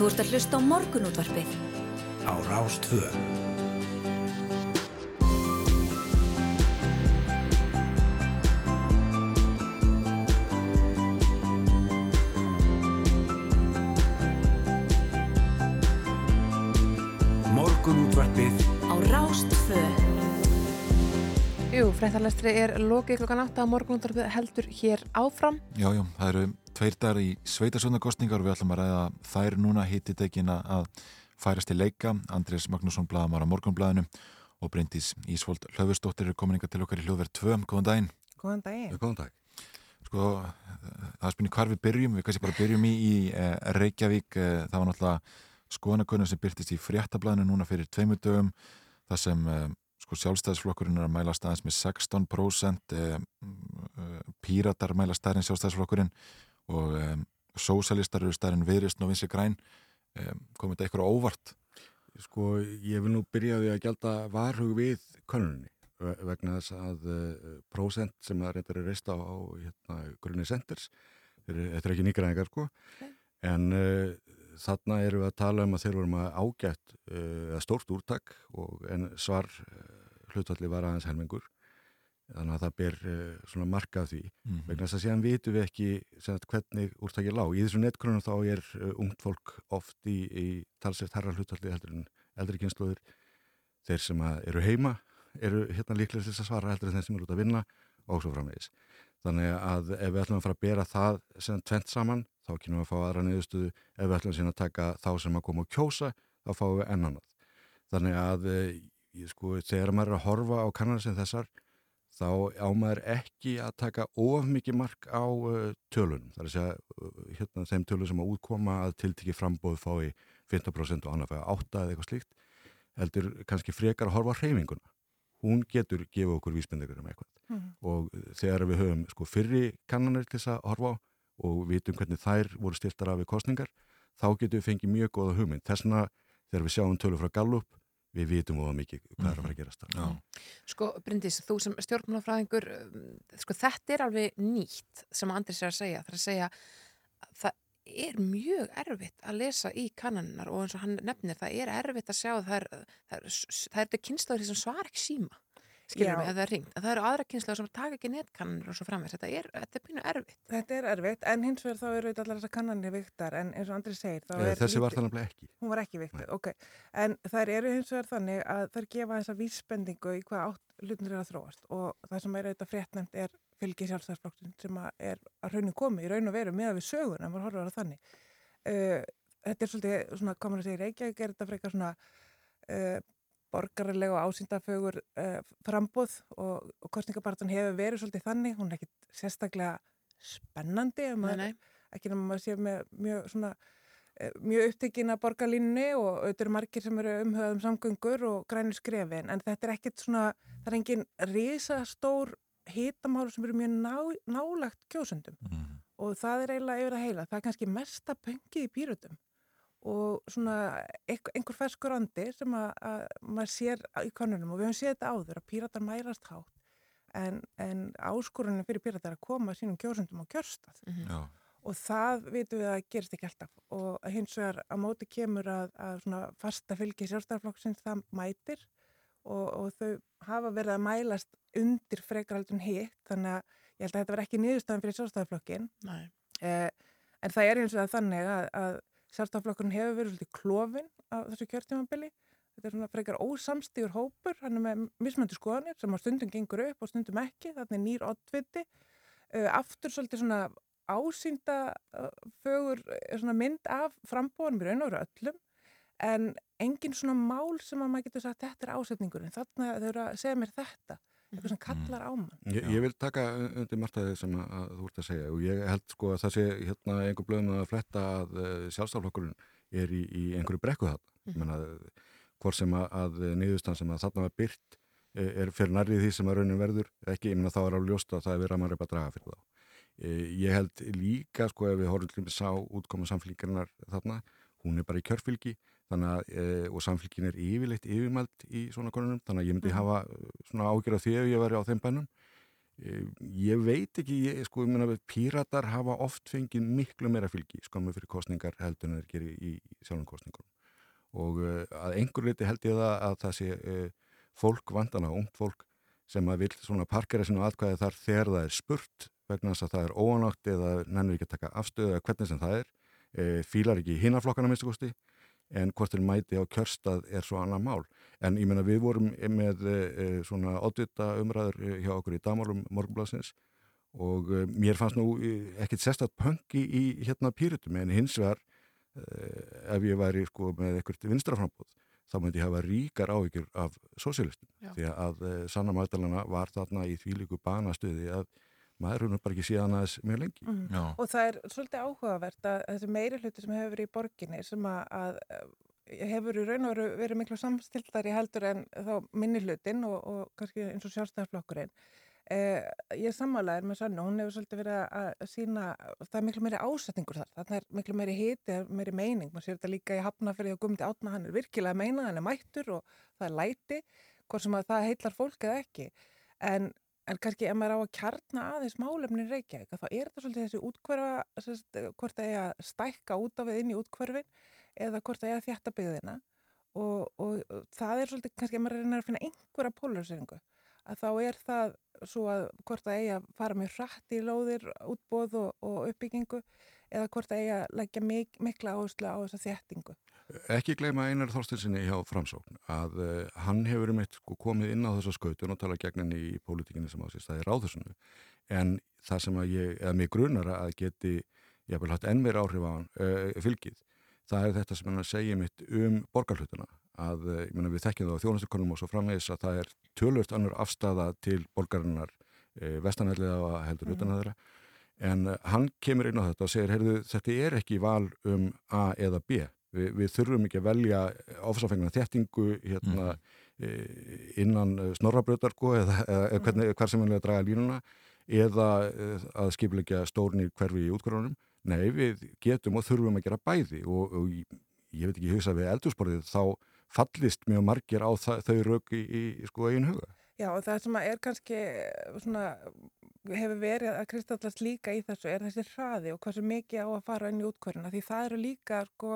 Þú ert að hlusta á morgunútvarpið. Á Rástvö. Rástvö. Jú, fréttalestri er lokið klokkan 8 á morgunúttorpið heldur hér áfram. Já, já, það eru tveir dagar í sveitasvöndakostningar og við ætlum að ræða þær núna hittitekina að færast í leika. Andrés Magnússon blaðamar á morgunblæðinu og Bryndís Ísvold Hlöfustóttir er komin inga til okkar í hljóðverð 2. Góðan daginn. Góðan daginn. Góðan dag. sko, það spynir hvar við byrjum, við kannski bara byrjum í, í uh, Reykjavík, uh, það var náttúrulega skoðanakönnum sem byrtist í fréttablaðinu núna fyrir tveimur dögum, það sem uh, sko sjálfstæðisflokkurinn er að mæla staðins með 16%, píratar mæla staðin sjálfstæðisflokkurinn og um, sósalistar eru staðin viðrist og vinsi græn, um, komið þetta eitthvað óvart? Sko, ég vil nú byrja á því að gelda varhug við könnunni vegna þess að uh, prósent sem það reyndar er reist á, á hérna, grunni centers, þetta er ekki nýgræðingar sko, en uh, þarna eru við að tala um að þeir voru með ágætt uh, stórt úrtak og en svar hlutalli var aðeins helmingur þannig að það ber svona marka af því mm -hmm. vegna þess að síðan vitum við ekki sagt, hvernig úrtakið lág. Í þessu netgrunum þá er ungt fólk oft í, í talsett herra hlutalli heldur en eldri kynsluður þeir sem eru heima eru hérna líklega þess að svara heldur en þeim sem eru út að vinna og svo framvegis. Þannig að ef við ætlum að fara að bera það sem tvent saman, þá kynum við að fá aðra niðurstöðu, ef við ætlum að taka þá sem að koma og kjósa, þá fáum við ennannað. Þannig að sko, þegar maður er að horfa á kannar sem þessar, þá ámaður ekki að taka of mikið mark á uh, tölunum. Það er að segja uh, hérna, þeim tölun sem að útkoma að tiltikið frambóð fái 15% og annað fæða 8 eða eitthvað slíkt, heldur kannski frekar að horfa á hreyfinguna hún getur gefa okkur vísbendingur um eitthvað mm. og þegar við höfum sko fyrri kannanir til þess að horfa á og vitum hvernig þær voru stiltar af við kostningar, þá getum við fengið mjög góða hugmynd. Þessna þegar við sjáum tölur frá Gallup, við vitum óða mikið hvað er að fara að gerast það. Sko Bryndis, þú sem stjórnmálafræðingur sko þetta er alveg nýtt sem Andris er að segja, það er að segja það er mjög erfitt að lesa í kannannar og eins og hann nefnir, það er erfitt að sjá það er, það er, það er þetta kynslaður sem svar ekki síma skiljum við, að það er ringt, að það eru aðra kynslaður sem taka ekki netkannanir og svo framvegs, þetta er, þetta er pínu erfitt. Þetta er erfitt, en hins vegar þá eru allar þessar kannanir viktar, en eins og Andri segir Eða, Þessi var þannig ekki. Hún var ekki viktar, ok, en þær eru hins vegar þannig að þær gefa þessa vísbendingu í hvað átt hlutinir er að þróast og það sem er auðvitað fréttnæmt er fylgi sjálfstæðsflokkin sem að er að rauninu komi í raun og veru með að við sögun en maður horfður að þannig. Uh, þetta er svolítið svona, hvað maður segir, Reykjavík er þetta frekar svona uh, borgarlega og ásýndafögur uh, frambóð og, og kostningabartan hefur verið svolítið þannig, hún er ekkit sérstaklega spennandi maður, ekki náttúrulega maður sé með mjög svona mjög upptekinn að borgarlínni og auðvitað eru margir sem eru umhugað um samgöngur og grænir skrefin. En þetta er ekkit svona, það er engin risastór hitamálu sem eru mjög ná, nálagt kjósundum mm. og það er eiginlega yfir að heila. Það er kannski mesta pöngið í pýrutum og svona einhver ferskur andi sem að, að maður sér í konunum og við höfum séð þetta áður að pýratar mærast hátt. En, en áskorunum fyrir pýratar að koma sínum kjósundum á kjörstað. Mm -hmm. og það vitum við að gerist ekki alltaf. Og hins vegar að móti kemur að, að svona fasta fylgi sjálfstæðarflokksins það mætir. Og, og þau hafa verið að mælast undir frekaraldun hitt þannig að ég held að þetta var ekki niðurstafan fyrir sjálfstæðarflokkin eh, en það er eins og það þannig að, að sjálfstæðarflokkurinn hefur verið svolítið klófin á þessu kjörtímanbili þetta er svona frekar ósamstígur hópur hann er með mismöndu skoðanir sem á stundum gengur upp og stundum ekki, þannig nýr oddviti. Eh, aftur svolítið svona ásýnda uh, fögur eh, svona mynd af frambóðanum í raun og öllum. En engin svona mál sem að maður getur sagt þetta er ásetningurinn, þannig að þau eru að segja mér þetta, eitthvað sem kallar á mann Ég, ég vil taka undir martaði sem að, að þú ert að segja og ég held sko að það sé hérna einhver blöðum að fletta að uh, sjálfstaflokkurinn er í, í einhverju brekku þarna, mm. menna hvort sem að, að niðurstan sem að þarna var byrt eh, er fyrir nærrið því sem að raunin verður ekki, ég menna þá er á ljósta að það er verið að er bara að draga fyrir þá. Eh, ég held líka sko ef við horfum til að sá útkoma samfélíkarinnar þarna, hún er bara í kjörfylgi að, e, og samfélgin er yfirleitt yfirmælt í svona konunum, þannig að ég myndi mhm. hafa e, svona ágjör af því ef ég væri á þeim bænum. E, ég veit ekki ég, sko, ég meina, píratar hafa oft fengið miklu meira fylgi, skammu fyrir kostningar heldur en þeir gerir í, í sjálfum kostningunum og e, að einhver liti held ég það að það sé fólk vandana, ungt fólk sem að vil svona parkera sinu aðkvæði þar þegar það er spurt vegna þess að það er óanátt eða nennur ekki að taka afstöðu eða hvernig sem það er, fílar ekki en hvort þeir mæti á kjörstað er svo annað mál. En ég menna við vorum með e, svona oddvita umræður eh, hjá okkur í damálum morgunblasins og mér fannst nú ekkit sérstatt pöngi í hérna pýrutum en hins vegar ef ég væri sko með ekkert vinstraframbóð þá myndi ég hafa ríkar áhyggjur af sósialistum því að Sanna Magdalena var þarna í því líku banastöði að maður er bara ekki síðan aðeins mjög lengi. Mhm. Og það er svolítið áhugavert að þessi meiri hluti sem hefur verið í borginni sem að, að eh, hefur í raun og veru verið miklu samstildari heldur en þá minni hlutin og, og kannski eins og sjálfstæðarflokkurinn. Eh, ég sammálaðir með Sönnu, hún hefur svolítið verið að sína, það er miklu meiri ásetningur þar, það er miklu meiri hiti, meiri meining, maður sér þetta líka í hafnafyrir og gumdi átna, hann er virkilega að meina, hann er mættur og það er læti, hvort sem að það heitlar fólk eða ekki, en, en kannski ef maður á að kjarna aðeins málefnin Reykjavík, þá er þetta svolítið þessi útkverfa, sérst, hvort það er að stækka út á við inn í útkverfin eða hvort það er að þjætta byggðina. Og, og, það er svolítið kannski ef maður reynir að finna einhverja polariseringu að þá er það svo að hvort það eigi að fara með hratt í lóðir, útbóð og, og uppbyggingu eða hvort það eigi að leggja mik mikla áherslu á þessa þjættingu. Ekki gleyma Einar Þorstinsinni hjá Framsókn að uh, hann hefur um eitt sko, komið inn á þessa skautun og tala gegn henni í pólitíkinni sem á sér staði ráðursunu en það sem að ég, eða mig grunar að geti, ég vel hatt enn meira áhrif á hann, uh, fylgið, það er þetta sem hann segja mitt um borgarhlutuna að eh, ég meina, við þekkjum það á þjónustukonum og svo framvegis að það er tölvört annur afstafa til borgarinnar e, vestanælliða heldur Mhm. utan að þeirra en uh, hann kemur inn á þetta og segir heyrðu, þetta er ekki val um A eða B. Vi, við þurfum ekki að velja ofsafengna þjættingu hérna, e, innan snorrabröðar sko, eða, eða, eða hvernig, hver sem vilja draga línuna eða að skipilegja stórnir hverfi í útkvörðunum nei, við getum og þurfum að gera bæði og, og ég, ég veit ekki, hugsa við eldursporðið þá fallist mjög margir á það, þau rauk í, í sko eigin huga. Já og það sem að er kannski svona, hefur verið að kristallast líka í þessu er þessi hraði og hversu mikið á að fara inn í útkvöruna því það eru líka sko,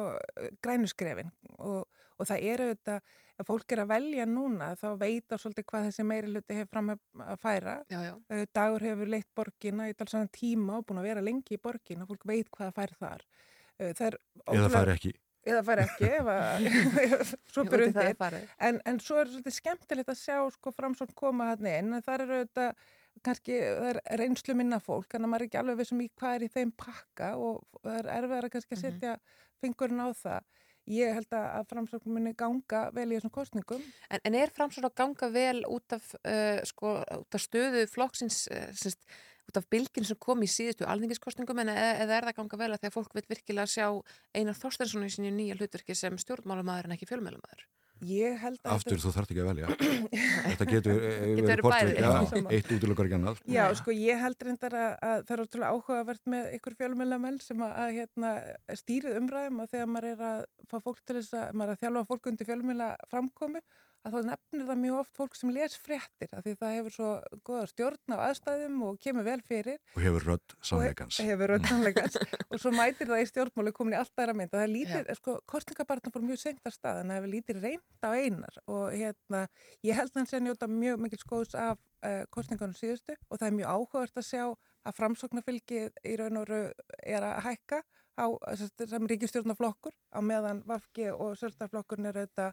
grænuskrefin og, og það eru þetta, ef fólk er að velja núna þá veit á svolítið hvað þessi meiri hluti hefur fram að færa. Já, já. Eh, Dagur hefur leitt borgina í talsvæðan tíma og búin að vera lengi í borgina, fólk veit hvað það fær þar. Eh, Það er Eða fær ekki. eða fær ekki ef að svo en, en svo er svolítið skemmtilegt að sjá sko framsókn koma hann inn en það eru þetta kannski það er reynslu minna fólk en maður er ekki alveg vissum í hvað er í þeim pakka og það er erfiðar að kannski að setja fingurinn á það. Ég held að að framsókn muni ganga vel í þessum kostningum En, en er framsókn að ganga vel út af, uh, sko, út af stöðu flokksins, uh, sérst, út af bylgin sem kom í síðustu alþingiskostningum en eða, eða er það að ganga vel að því að fólk vil virkilega sjá Einar Þorstensson í sinni nýja hlutverki sem stjórnmálumæður en ekki fjölmjölumæður? Ég held að Aftur, þú þarf ekki að velja. Þetta getur verið tveggja. Sama. eitt útlökar ekki annað. Já, sko, ég held reyndar að, að það er ótrúlega áhugavert með ykkur fjölmjölamenn sem að, að hérna, stýrið umræðum og þegar maður er að fá fólk til þess að, maður er að þjálfa fólk undir fjölmjöla framkomi, að þá nefnir það mjög oft fólk sem les fréttir, af því það hefur svo goða stjórn á aðstæðum og kemur vel fyrir. Og hefur rödd sannleikans. Og hefur rödd sannleikans. og svo mætir það í stjórnmáli komin í allt aðra mynd. og Það er lítið, sko, kostningabarna fór mjög seint að stað, en það hefur lítið reynd á einar og hérna, ég held sé að njóta mjög mikil skóðs af uh, kostningunum síðustu og það er mjög áhugavert að sjá að framsóknarfylgið í raun og veru er að hækka á sem, ríkistjórnarflokkur á meðan Vafki og Söldarflokkurinn er auðvitað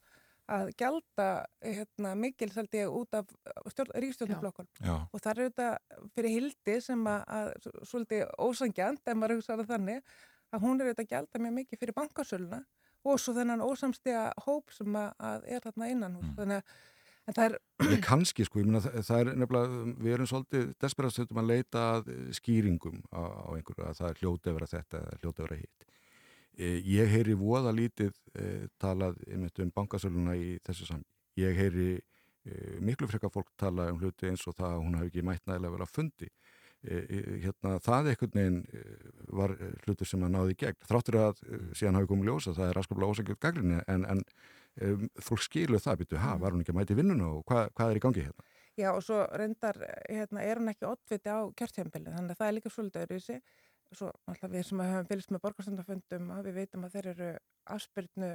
að gjalda hérna, mikil seldi út af ríkistjórnarflokkur Já. og það er auðvitað fyrir hildi sem að, að svolítið ósangjant ef maður hugsaður þannig að hún er auðvitað að gjalda mjög mikið fyrir bankasöluna og svo þennan ósamstiga hóp sem að, að er þarna innan hús þannig að en það er Ég kannski sko, ég meina það, er nefnilega, við erum svolítið desperat að leita að skýringum á, á einhverju að það er hljóti að vera þetta eða hljóti að vera hitt. E, ég heyri voða lítið e, talað um bankasöluna í þessu saman. Ég heyri e, miklu frekar fólk tala um hluti eins og það að hún hafi ekki mætt nægilega vel að fundi. Hérna, það einhvern veginn e, var hlutur sem að náði gegn. Þráttur að e, síðan hafi komið ljósa, það er raskaplega ósækjum gaggrinni en, en um, fólk skilur það, býtu, ha, var hún ekki að mæti vinnuna og hvað, hvað er í gangi hérna? Já og svo reyndar hérna, er hann ekki oddviti á kjörtjambili þannig að það er líka svolítið öðruvísi svo alltaf við sem höfum fylgst með borgarstandafundum við veitum að þeir eru afspyrnu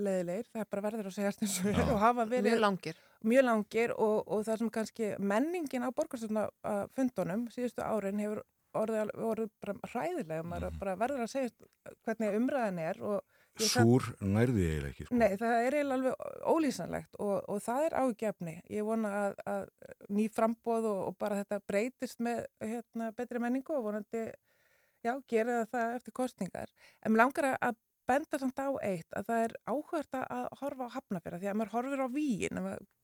leðilegir, það er bara verður að segja eins og og hafa verið Mjög langir. mjög langir og, og það sem kannski menningin á borgarstandafundunum síðustu árin hefur orðið, orðið bara hræðilega maður bara verður að segja hvernig umræðan er og ég kann- Súr nærði eiginlega ekki. Sko. Nei, það er eiginlega alveg ólýsanlegt og, og það er ágefni. Ég vona að, að ný frambóð og, og bara þetta breytist með hérna, betri menningu og vonandi, já, gera það eftir kostningar. En mér langar að benda samt á eitt að það er áhugast að horfa á hafnafjörða því að maður horfir á víin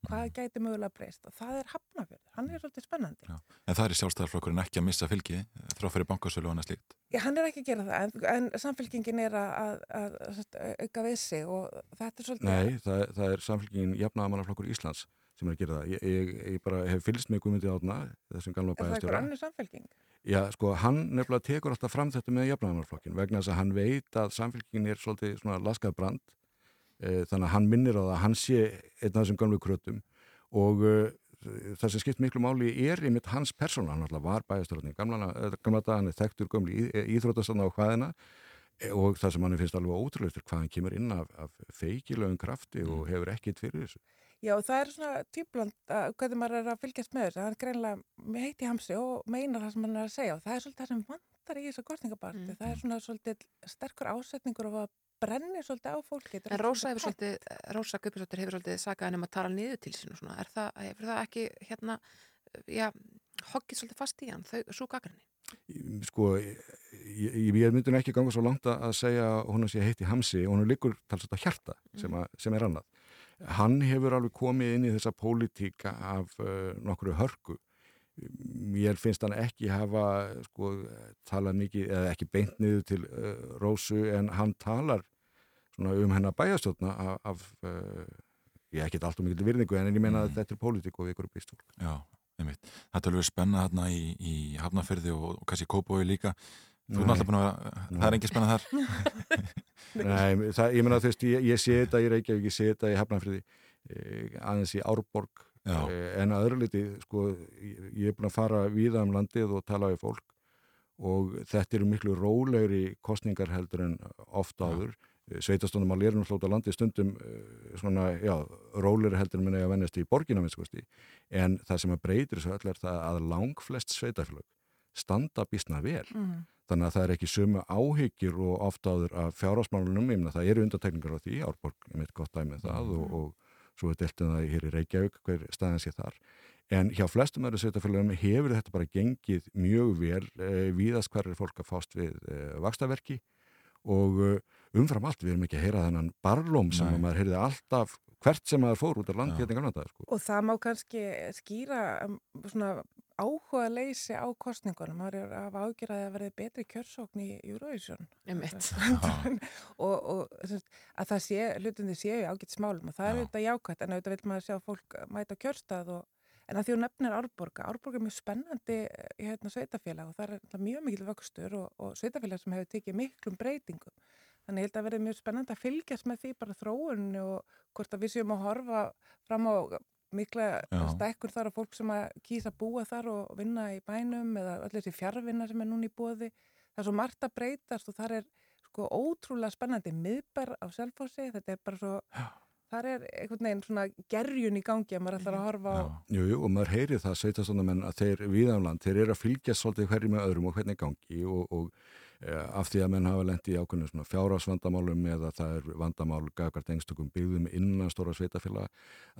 hvað gæti mögulega breyst og það er hafnafjörð, hann er svolítið spennandi Já. En það er sjálfstæðarflokkurinn ekki að missa fylgi þrá fyrir bankasölu og annað slíkt. Já, hann er ekki að gera það en, en samfélkingin er að, að, að, auka við sig og þetta er svolítið Nei, það, það er samfélkingin jafnaðamannaflokkur Íslands sem er að gera það. Ég, ég, ég bara hef fylgst með Guðmundi átna, þessum gamla Er það eitthvað annir samfélking? Já, sko, hann nefnilega tekur alltaf fram þetta með jafnaðamannaflokkin vegna þess að hann veit að samfélkingin er svolítið svona laskað brand. E, þannig að hann minnir á það að hann sé einn af þessum gamlu krötum og e, það sem skipt miklu máli er einmitt hans persóna, hann alltaf var bæjastjórn gamla, eh, gamla dag, hann er þekktur gömli íþrótastanna á hvaðina e, og það sem hann finnst alveg ótrúlega hvað hann kemur inn af, af feikilögum krafti og hefur ekkit fyrir þessu Já, það er svona típland að hvernig maður er að fylgjast með þessu. Hann greinlega heiti hamsi og meinar það sem hann er að segja og það er svolítið það sem vantar í þessu kostningabarti. Mm. Það er svona svolítið sterkur ásetningur og að brenni svolítið á fólki. Þetta er En Rósa hefur svolítið, Rósa Guðbjörnsdóttir hefur svolítið sagað henni um að tala niður til sín og svona. Er það, hefur það ekki hérna, já, hoggið svolítið fast í hann, þau, svo gagrinni? sko, ég, ég, ég myndi ekki ganga svo langt að segja að hún sé heitt í hamsi og hún liggur talsett á hjarta sem, að, sem er annað. Hann hefur alveg komið inn í þessa pólitíka af uh, nokkru hörku. Mér finnst hann ekki hafa sko, talað mikið, eða ekki beint niður til uh, Rósu en hann talar svona um hennar bæjastjóðna af, af uh, ég ekki allt um mikil virðingu en ég meina að þetta er pólitík og við ykkur býst fólk. Já, einmitt. Þetta er alveg spenna þarna í, í Hafnafyrði og, og kannski Kópói líka. Þú er náttúrulega búin að, það er engin spenna þar. Nei, það, ég meina þú veist, ég, ég sé þetta í Reykjavík, ég sé þetta í Hafnarfriði, eh, aðeins í Árborg, eh, en að öðru liti, sko, ég, ég er búin að fara víða um landið og tala við fólk og þetta eru miklu rólegri kostningar heldur en oft áður. Sveitastónum að lera náttúrulega landið stundum eh, svona, já, rólegri heldur en minna að vennast í borgina minnskosti, en það sem að breytir þessu öll er það að langflest sveitafélag standa býstna vel. Mhm. Þannig að það er ekki sömu áhyggjur og oft áður af fjárásmálunum, ég meina það eru undartekningar á því, Árborg er mitt gott dæmi um það og, og svo er deltum það hér í Reykjavík hver staðan sé þar. En hjá flestum öðru sveitafélagum hefur þetta bara gengið mjög vel, e, víðast hver er fólk að fást við e, vakstaverki og e, umfram allt við erum ekki að heyra þennan barlóm sem Nei. að maður heyrði alltaf hvert sem maður fór út af land hérna í gamla dag. Sko. Og það má kannski skýra um, svona áhuga leysi á kostningunum. Það er að ágjöra að verði betri kjörsókn í Eurovision. Og, og að það sé, hlutundi séu ágætt smálum og það er auðvitað jákvæmt en auðvitað vil maður sjá fólk mæta kjörstað og En að því hún nefnir Árborga, Árborga er mjög spennandi eh, hérna, sveitafélag og það er mjög mikil vöxtur og, og sveitafélag sem hefur tekið miklum breytingum. Þannig ég held að verði mjög spennandi að fylgjast með því bara þróunni og hvort að við séum að horfa fram á mikla Já. stækkun þar og fólk sem að kýsa að búa þar og vinna í bænum eða allir þessi fjárvinna sem er núna í bóði. Það er svo margt að breytast og þar er sko ótrúlega spennandi miðbær á selfhósi, þetta er bara svo... þar er einhvern veginn svona gerjun í gangi að maður ætlar að horfa á. Jú, jú, og maður heyri það sveitastofnamenn að þeir viðanland, þeir eru að fylgjast svolítið hverju með öðrum og hvernig gangi og, og af því að menn hafa lendi í ákveðinu svona fjárásvandamálum eða það er vandamál gagart engstökum byggðum innan stóra sveitafélag,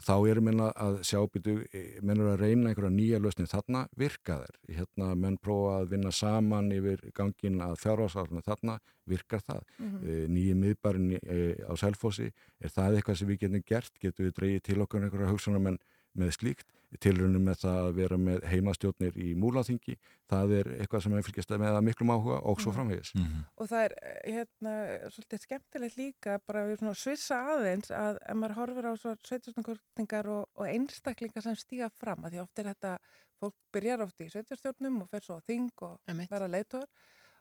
þá eru menna að sjálfbyttu, menn eru að reyna einhverja nýja lausni þarna virka þeir. Hérna menn prófa að vinna saman yfir gangin að fjárásvandamálum þarna virkar það. Mhm. E, nýji miðbærin e, á Selfossi, er það eitthvað sem við getum gert? Getum við dreigið til okkur einhverja hugsunamenn með slíkt? Tilrunum með það að vera með heimastjórnir í múlaþingi, það er eitthvað sem við fylgjast með að miklum áhuga og svo Mhm. framvegis. og það er eh, hérna svolítið skemmtilegt líka bara við svona svissa aðeins að ef maður horfir á svo sveitarstjórnarkortingar og, og einstaklingar sem stíga fram að því oft er þetta, fólk byrjar oft í sveitarstjórnum og fer svo á þing og vera leitur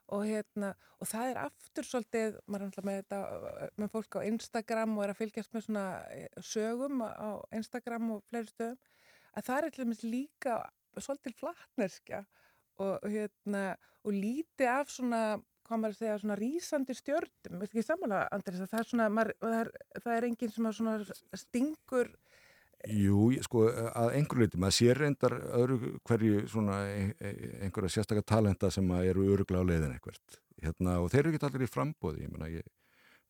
og hérna og það er aftur svolítið maður er náttúrulega með þetta eh, með fólk á Instagram og er að fylgjast með svona eh, sögum á Instagram og fleiri stöðum að það er dæmis líka svolítið flatneskja og hérna og lítið af svona hvað maður að segja, svona rísandi stjörnum veit ekki sammála, Andris, að það er svona maður, það, er, það er enginn sem svona stingur Jú, sko, að einhverju leiti, maður sér reyndar öðru hverju svona ein- ein- einhverja sérstakar talenta sem eru öruglega á leiðin eitthvert. Hérna, og þeir eru ekki allir í frambóði, ég meina, ég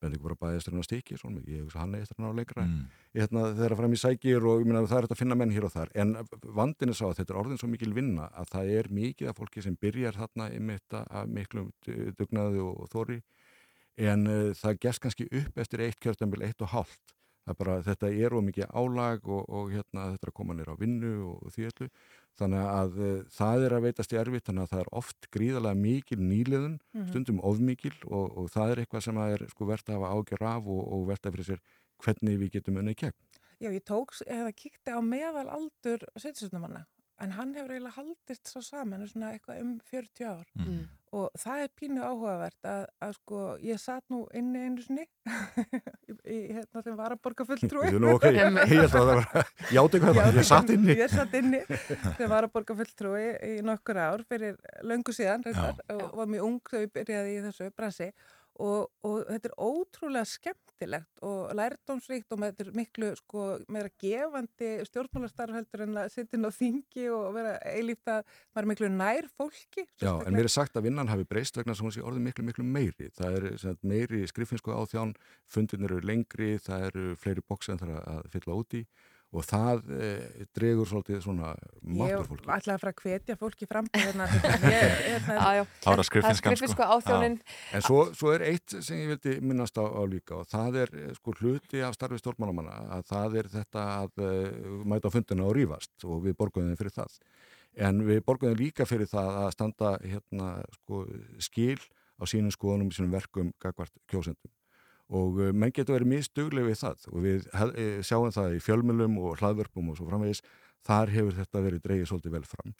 bendi ekki bara bæðisturinn á stíki, svona, ég hugsa hann eða á lengra. Mm. Hérna, þeirra fram í sækir og meina, það er hægt að finna menn hér og þar. En vandin er sá að þetta er orðin svo mikil vinna að það er mikið af fólki sem byrjar þarna einmitt af miklum du- dugnaði og, og þóri en uh, það gerst kannski upp eftir eitt kjörtambil, eitt og hálft bara, þetta er of mikið álag og, og hérna, þetta er að koma nýra á vinnu og því öllu, þannig að uh, það er að veitast í erfitt, þannig að það er oft gríðarlega mikil nýliðun, Mhm. stundum ofmikil og, og það er eitthvað sem er sko verðt að hafa ágjör af og, og verðt að fyrir sér hvernig við getum unnið í gegn. Já, ég tók, eða kíkti á meðal aldur sveitisvöldnumanna, en hann hefur eiginlega haldist svo saman, svona eitthvað um 40 ár. Mm. Og það er pínu áhugavert að, að sko, ég satt nú inni einu sinni, í, hérna þeim var að borga fulltrúi. Bíddu nú, ok, ég held að það var- játu hvað það ég satt inni. Ég satt inni, þeim var að borga fulltrúi í nokkur ár fyrir löngu síðan, reyndar, og var mjög ung þegar ég byrjaði í þessu bransi og, og þetta er ótrúlega skemmtilegt og lærdómsríkt og er miklu sko meira gefandi stjórnmálastarf heldur en að sitja inn á þingi og vera eilíft að maður er miklu nær fólki. Já, en mér er sagt að vinnan hafi breyst vegna sem hún sé orðið miklu, miklu meiri. Það er sem meiri skrifinsku á þján, fundin eru lengri, það eru fleiri bóks en það er að fylla út í og það eh, dregur svolítið svona Ég máttur fólki. ætlaði að fara að hvetja fólki fram til. Ég, ég, Já, já. Þá er það er skriffinsku sko. áþjónin. En svo, svo er eitt sem ég vildi minnast á, á líka og það er eh, sko hluti af starfi stjórnmálamanna að það er þetta að uh, mæta á fundina og rífast og við borgum þeim fyrir það. En við borgum þeim líka fyrir það að standa hérna sko skil á sínum skoðunum, sínum verkum gagvart kjósendum. Og uh, menn getur verið misduglega við það og við eh, sjáum það í fjölmjölum og hlaðvörpum og svo framvegis, þar hefur þetta verið dreigið svolítið vel fram.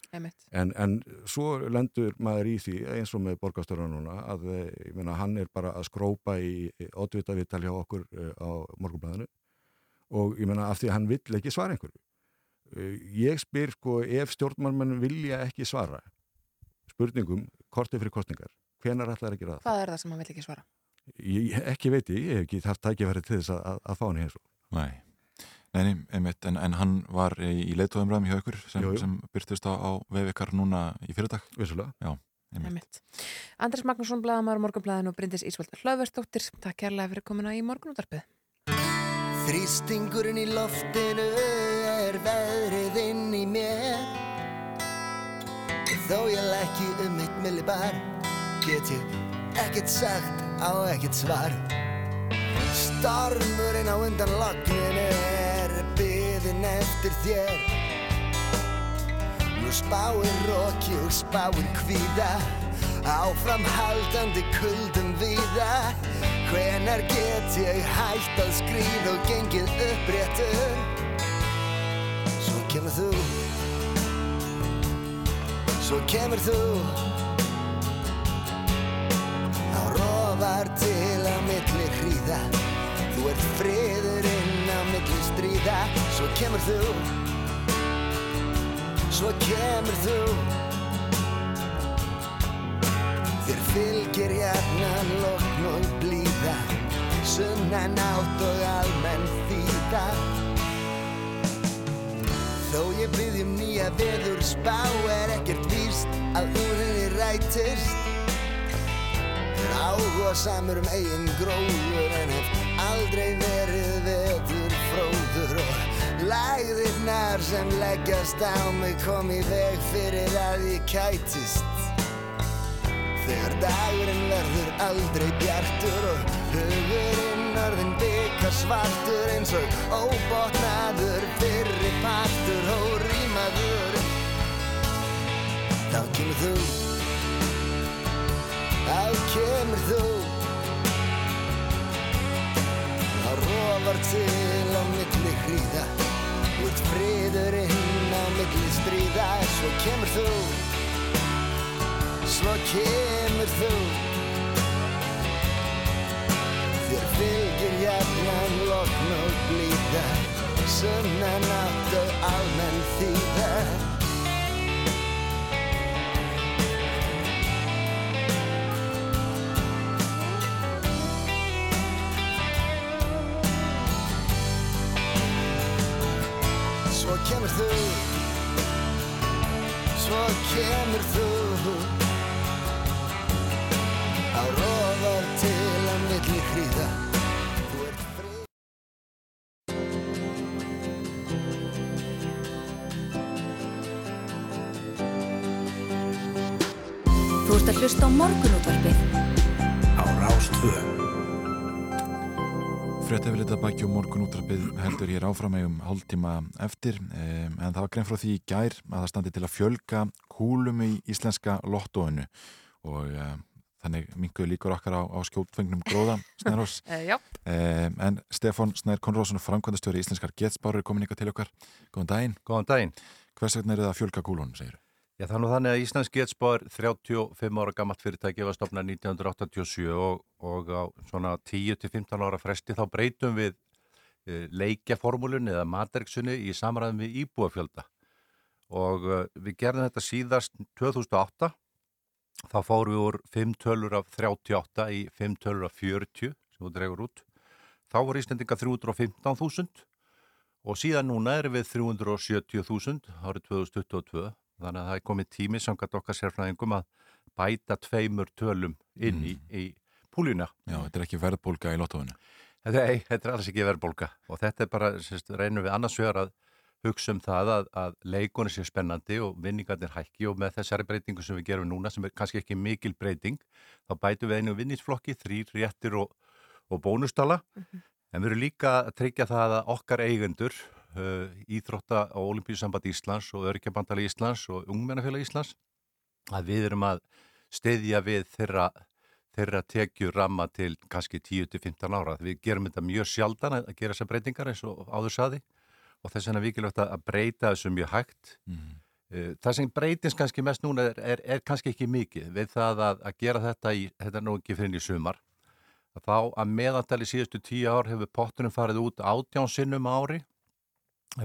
En, en svo lendur maður í því eins og með borgastöru núna að eh, meina, hann er bara að skrópa í oddvita viðtal hjá okkur á morgunblæðinu og ég meina af því að hann vill ekki svara einhverju. Ég spyr sko ef stjórnmannmenn vilja ekki svara spurningum kortið fyrir kostningar, hvenar ætlar að gera það? Hvað er það sem hann vill ekki svara? Ég, ekki veit ég, ég hef ekki þarf tækifæri til þess að, að, að fá hann í heimsó. Nei, nei, nei einmitt, en, en hann var í, í leitóðumræðum hjá ykkur sem, Jú, jú. sem byrtist á, á vefikar núna í fyrirdag. Vissulega. Já, einmitt. Einmitt. Andris Magnússon, blaðamæður Morgunblæðin og Bryndis Ísvöld Hlöðversdóttir. Takk kærlega fyrir komuna í morgunútarpið. Þrýstingurinn í loftinu er veðrið inn í mér Þó ég lækki um mitt millibar Get ég ekkert sagt á ekkert svar. Stormurinn á undan logninu er byðin eftir þér. Nú spáir roki og spáir kvíða Áframhaldandi kuldum víða. Hvenar get ég hægt að skríða og gengið uppréttur? Svo kemur þú. Svo kemur þú Á rofar til á milli hríða. Þú ert friðurinn á milli stríða. Svo kemur þú. Svo kemur þú. Þér fylgir hjarnan lokn og blíða. Sunnan átt og almenn þýða. Þó ég byggjum nýja veður spá er ekkert víst að úr henni rætist Er áhuga samur um eigin gróður en hef aldrei verið veður fróður og lægðirnar sem leggjast á mig kom í veg fyrir að ég kætist. Þegar dagurinn verður aldrei bjartur og hugurinn orðin byggar svartur eins og óbotnaður fyrri partur og rýmaður Þá kemur þú Þá kemur þú. Þá rofar til á milli hríða. Út friðurinn á milli stríða. Svo kemur þú. Svo kemur þú. Þér fylgir jafnan lokn og blíða. Sunnan átt og almenn þýða kemur þú Fréttafélita baki og morgun útrapið heldur hér áfram eigum hálftíma eftir. Um, en það var grein frá því í gær að það standi til að fjölga kúlum í íslenska lottóinu. Og um, þannig minguðu líkur okkar á, á skjótfengnum gróða Snærós. Eh, já. um, en Stefan Snær Konrósson framkvæmdastjóri íslenskar getsbárur komin ykkar til okkar. Góðan daginn. Góðan daginn. Hvers vegna eru það að fjölga kúlunum, segir Já, nú þannig að Íslands Getspá er 35 ára gammalt fyrirtæki var stopnað 1987 og, og á svona 10-15 ára fresti þá breytum við e, leikjaformúlunni eða matrixunni í samræðum við íbúafjölda. Og e, við gerðum þetta síðast 2008 þá fórum við úr 5 tölur af 38 í 5 tölur af 40 sem þú dregur út. Þá voru Íslandinga 315.000 og síðan núna erum við 370.000 árið 2022 þannig að það er komið tími samkvæmt okkar sérfræðingum að bæta tveimur tölum inn í, í púluna. Já, þetta er ekki verðbólga í lottóinu. Þetta, ei, þetta er alls ekki verðbólga og þetta er bara, sérst, reynum við annars vegar að hugsa um það að, að leikunni sé spennandi og vinningarnir hækki og með þessari breytingu sem við gerum núna sem er kannski ekki mikil breyting þá bætum við einu vinningsflokki, þrýr réttir og, og bónustala en við erum líka að tryggja það að okkar eigendur Íþrótta og Olimpíusamband Íslands og Örkjabandali Íslands og Ungmennafélag Íslands að við erum að steyðja við þeirra, þeirra tekjur ramma til kannski 10-15 ára. Við gerum þetta mjög sjaldan að gera þessar breytingar eins og áður saði og þess vegna er vikilvægt að breyta þessu mjög hægt. Mm. Það sem breytins kannski mest núna er, er, er kannski ekki mikið við það að, að gera þetta í, þetta er nú ekki fyrir í sumar, að þá að meðantali síðustu tíu ár hefur pottunum farið út átján sinnum á ári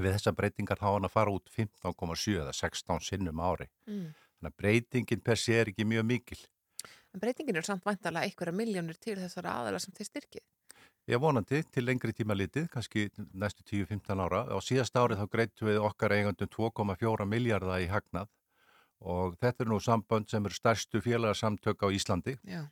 við þessar breytingar þá hann að fara út 15,7 eða 16 sinnum ári. Mm. Þannig að breytingin per sé er ekki mjög mikil. En breytingin er samt væntalega einhverja miljónir til þessara aðala sem þeir styrkið. Ég vonandi til lengri tíma litið, kannski næstu 10-15 ára. Á síðast árið þá greitum við okkar eigandum 2,4 miljardar í hagnað og þetta er nú sambönd sem eru stærstu félagarsamtök á Íslandi. Já.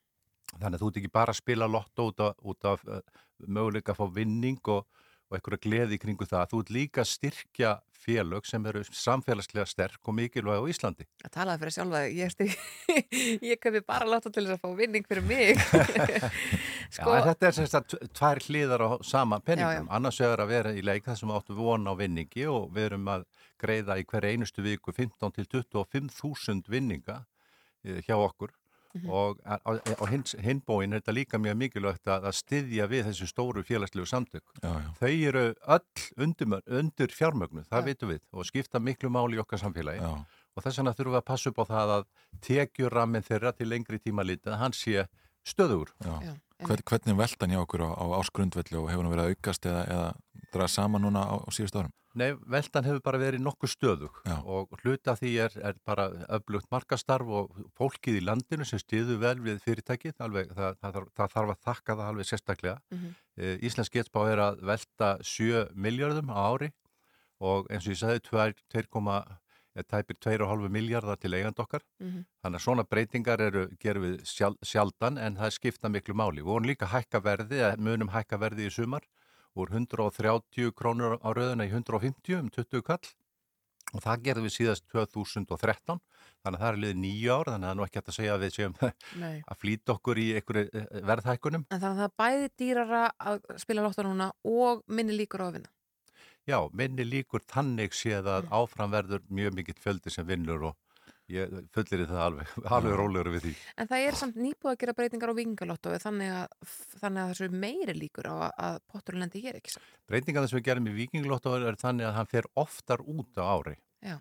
Þannig að þú ert ekki bara að spila lotto út af, af uh, möguleika að fá vinning og, og einhverja gleði í kringu það. Þú ert líka styrkja félög sem eru samfélagslega sterk og mikilvæg á Íslandi. Að talaði fyrir sjálfa, ég, styr, ég köpi bara láta til þess að fá vinning fyrir mig. sko, Já, þetta er að tvær hliðar á sama penningum. Annars vegar að vera í leik þar sem áttu vona á vinningi og við erum að greiða í hverja einustu viku 15 til 25 þúsund vinninga eh, hjá okkur Mhm. og á, hins, hinbóin er þetta líka mjög mikilvægt að, að styðja við þessu stóru félagslegu samtök. Já, já. Þau eru öll undir, undir fjármögnu, það vitum við og skipta miklu máli í okkar samfélagi Já. og þess vegna þurfum við að passa upp á það að tekjurrammin þeirra til lengri tíma litið, hann sé stöður. Já. Hvern, hvernig veltan hjá okkur á, á ásgrundvelli og hefur hann verið að aukast eða, eða draga saman núna á, á síðust árum? Nei, veltan hefur bara verið nokkuð stöðug Já. og hluta því er, er bara öflugt markastarf og fólkið í landinu sem stiðu vel við fyrirtækið, alveg, það, það, það, það þarf að þakka það alveg sérstaklega. Mhm. e, Íslensk getspá er að velta 7 miljardum á ári og eins og ég sagði 2,5 ja, tæpir 2,5 miljardar til eigand okkar. Mhm. Þannig að svona breytingar eru, gerum við sjál, sjaldan en það skipta miklu máli. Við vorum líka hækka verði, eða munum hækka verði í sumar úr 130 krónur á rauðina í 150 um 20 kall og það gerðum við síðast 2013 þannig að það er liðið nýju ár þannig að það er nú ekki hægt að segja að við séum Nei. að flýta okkur í einhverju eh, verðhækkunum. En þannig að það er bæði dýrara að spila lóttan núna og minni líkur á að vinna. Já, minni líkur þannig séð að áfram verður mjög mikill fjöldi sem vinnur og ég fullir það alveg, alveg rólegur við því. En það er samt nýbúið að gera breytingar á vingalóttu þannig að, þannig að þessu meiri líkur á að, að potturinn lendi hér ekki samt. Breytingan þess að við gerum í vikinglóttu er þannig að hann fer oftar út á ári Já.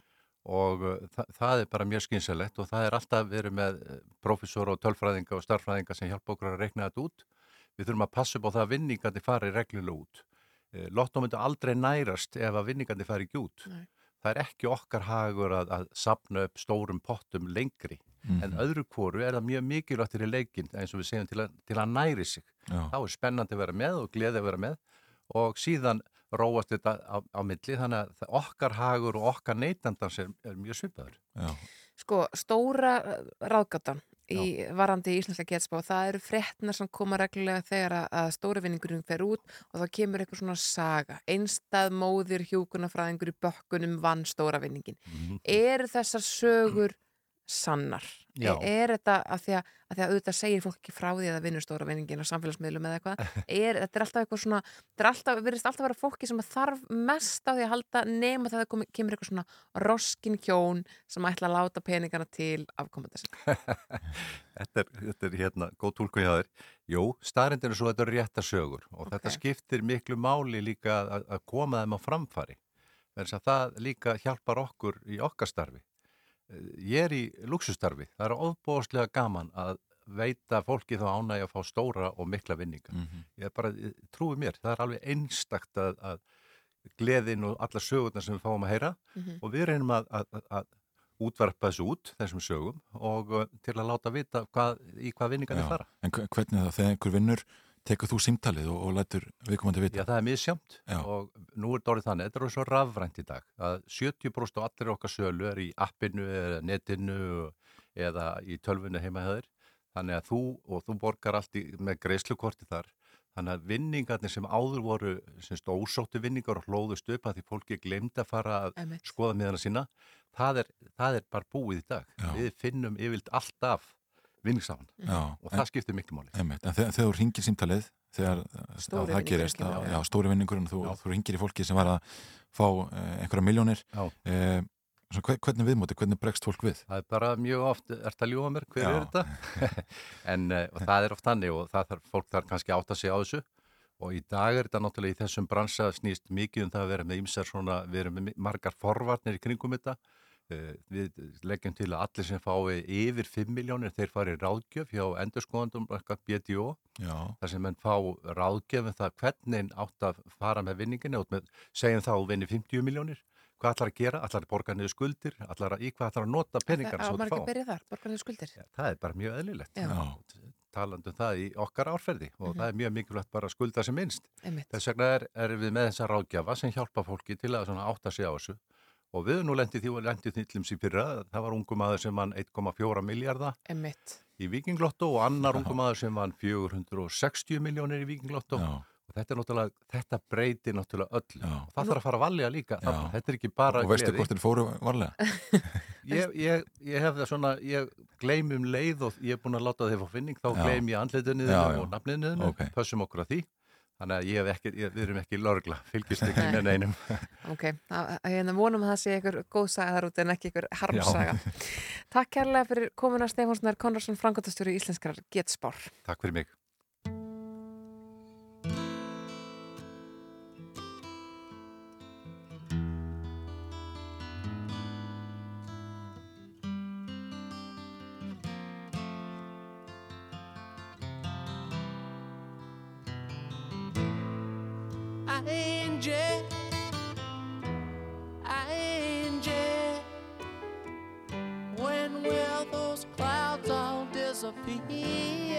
og uh, þa það er bara mjög skynsalegt og það er alltaf verið með uh, prófessor og tölfræðinga og starfræðinga sem hjálpa okkur að rekna þetta út. Við þurfum að passa upp á það að vinningandi fari reglulega út. Uh, Lotto myndi aldrei nærast ef að vinningandi fari ekki út. Nei. Það er ekki okkar hagur að, að sapna upp stórum pottum lengri en öðru kvoru er það mjög mikilvægt til í leikin eins og við segjum til að, til að næri sig. Já. Þá er spennandi að vera með og gleði að vera með og síðan róast þetta á, á milli þannig að okkar hagur og okkar neytandans er, er mjög svipaður. Já. Sko, stóra ráðgatan í varandi í Íslenska getspá, það eru fréttnar sem koma reglulega þegar að, að stóra vinningurinn fer út og það kemur eitthvað svona saga. Einstað móðir hjúkunafræðingur í bökkunum vann stóra vinningin. Mhm. Eru þessar sögur sannar Já. er, er þetta að því að, að því að auðvitað segir fólk ekki frá því að það vinnur stóra vinningin á samfélagsmiðlum eða eitthvað er, þetta er alltaf eitthvað svona þetta er alltaf, virðist alltaf vera fólki sem þarf mest á því að halda nema það komi, kemur eitthvað svona roskin hjón sem ætla að láta peningana til afkomandi Þetta er, þetta er hérna góð tólku hjá þér. Jú, staðrindin er svo að þetta er rétta sögur og Ok. þetta skiptir miklu máli líka að, að koma þeim á framfari. Þess að það líka hjálpar okkur í okkar starfi. Ég er í luxustarfi. Það er ofbóðslega gaman að veita fólki þá ánægja að fá stóra og mikla vinninga. Mhm. Ég er bara, trúi mér, það er alveg einstakt að, að gleðin og alla sögurnar sem við fáum að heyra Mhm. og við reynum að, að, að, útvarpa þessu út, þessum sögum og uh, til að láta vita hvað, í hvað vinningarnir Já, fara. En hve- hvernig er það þegar einhver vinnur tekur þú símtalið og, og lætur viðkomandi vita? Já, það er misjamt Já. og nú er dórið þannig, þetta er svo rafrænt í dag að 70% af allir okkar sölu er í appinu eða netinu eða í tölvunu heimahöður þannig að þú og þú borgar allt í, með greiðslukorti þar þannig að vinningarnir sem áður voru semst ósóttu vinningar og hlóðust upp að því fólki glemd að fara að Einmitt. skoða miðana sína það er, það er bara búið í dag Já. við finnum yfirlt alltaf vinningsafan Já, og það skiptir miklu máli Einmitt, en þegar, þegar þú ringir símtalið þegar að það gerist að, já. já, stóri vinningurinn þú, þú ringir í fólki sem var að fá eh, einhverja miljónir eh, svo, hve- hvernig viðmóti, hvernig bregst fólk við? Það er bara mjög oft, ert að ljúa mér, hver Já. er þetta? en uh, og það er oft þannig og það þarf, fólk þarf kannski að átta sig á þessu og í dag er þetta náttúrulega í þessum bransa snýst mikið um það að vera með ýmsar svona, við erum með margar forvarnir í kringum þetta. Uh, við leggjum til að allir sem fái yfir 5 miljónir þeir fari ráðgjöf hjá endurskoðandum eitthvað BDO Já. þar sem menn fá ráðgjöf um það hvernig átt að fara með vinninginu segjum þá að þú vinnir 50 miljónir hvað ætlar að gera, ætlar að borga niður skuldir? Ætlar að, í hvað ætlar að nota peningar á maður ekki að byrja þar, borgarlega skuldir. Það er bara mjög eðlilegt. Já. talandi um það í okkar árferði og Mhm. það er mjög mikilvægt bara að skulda sem minnst. Einmitt. þess vegna er, er við með þessa ráðgjafa sem hjálpa fólki til að átta sig á þessu og við nú lendið því og lendið þýllum sér fyrra það var ungum aður sem vann 1,4 miljardar í Vikinglotto og annar ungum aður sem vann 460 miljónir í Vikinglotto og þetta er náttúrulega, þetta breytir náttúrulega öllu Já. og það þarf að fara valega líka þarna. þetta er ekki bara og veistu hvort þeir fóru varlega? ég, ég, ég hef það svona, ég gleym um leið og ég er búin að láta þeir fá finning, þá Já. gleym ég Já, já. og nafninu þínu, Ok. pössum okkur að því þannig að ég hef ekki, ég, við erum ekki lörgla, fylgist ekki með neinum Ok, hérna vonum að það sé ykkur góð saga þar út en ekki ykkur harmsaga. Takk kærlega fyrir komuna Stefánssonar Konradsson, Frankóttastjóri Íslenskrar Getspár. Takk fyrir mig all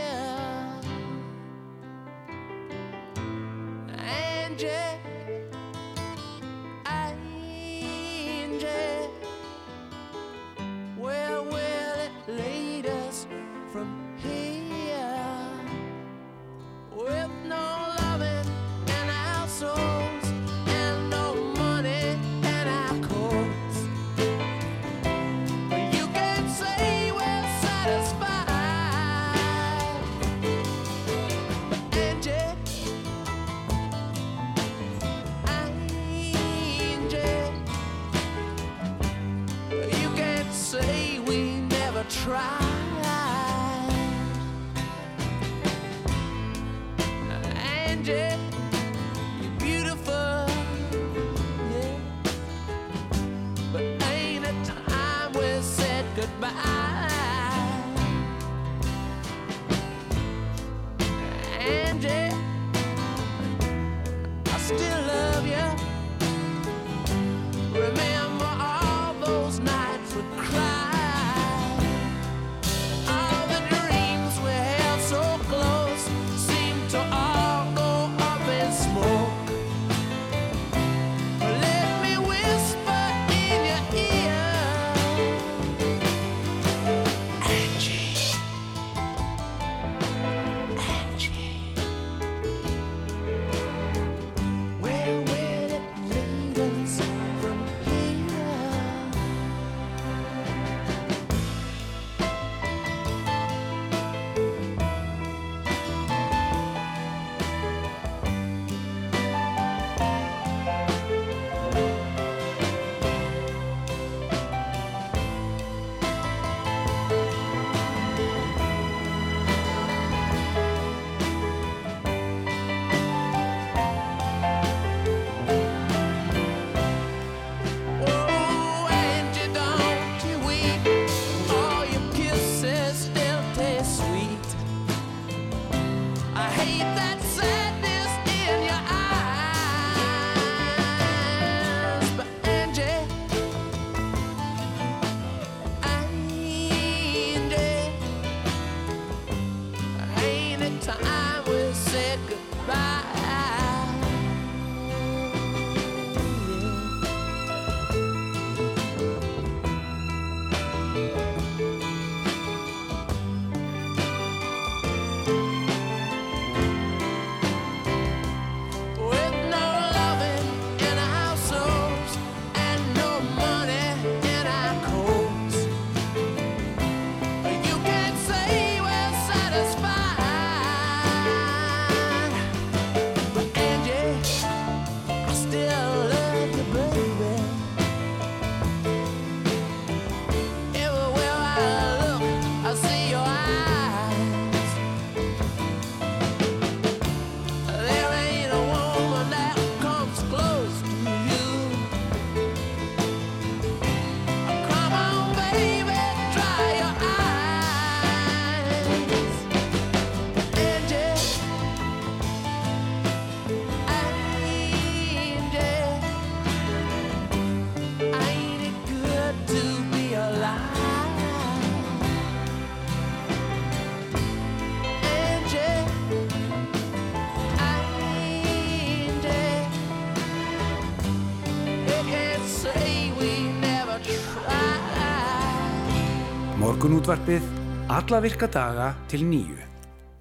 Morgunútvarpið alla virka daga til nýju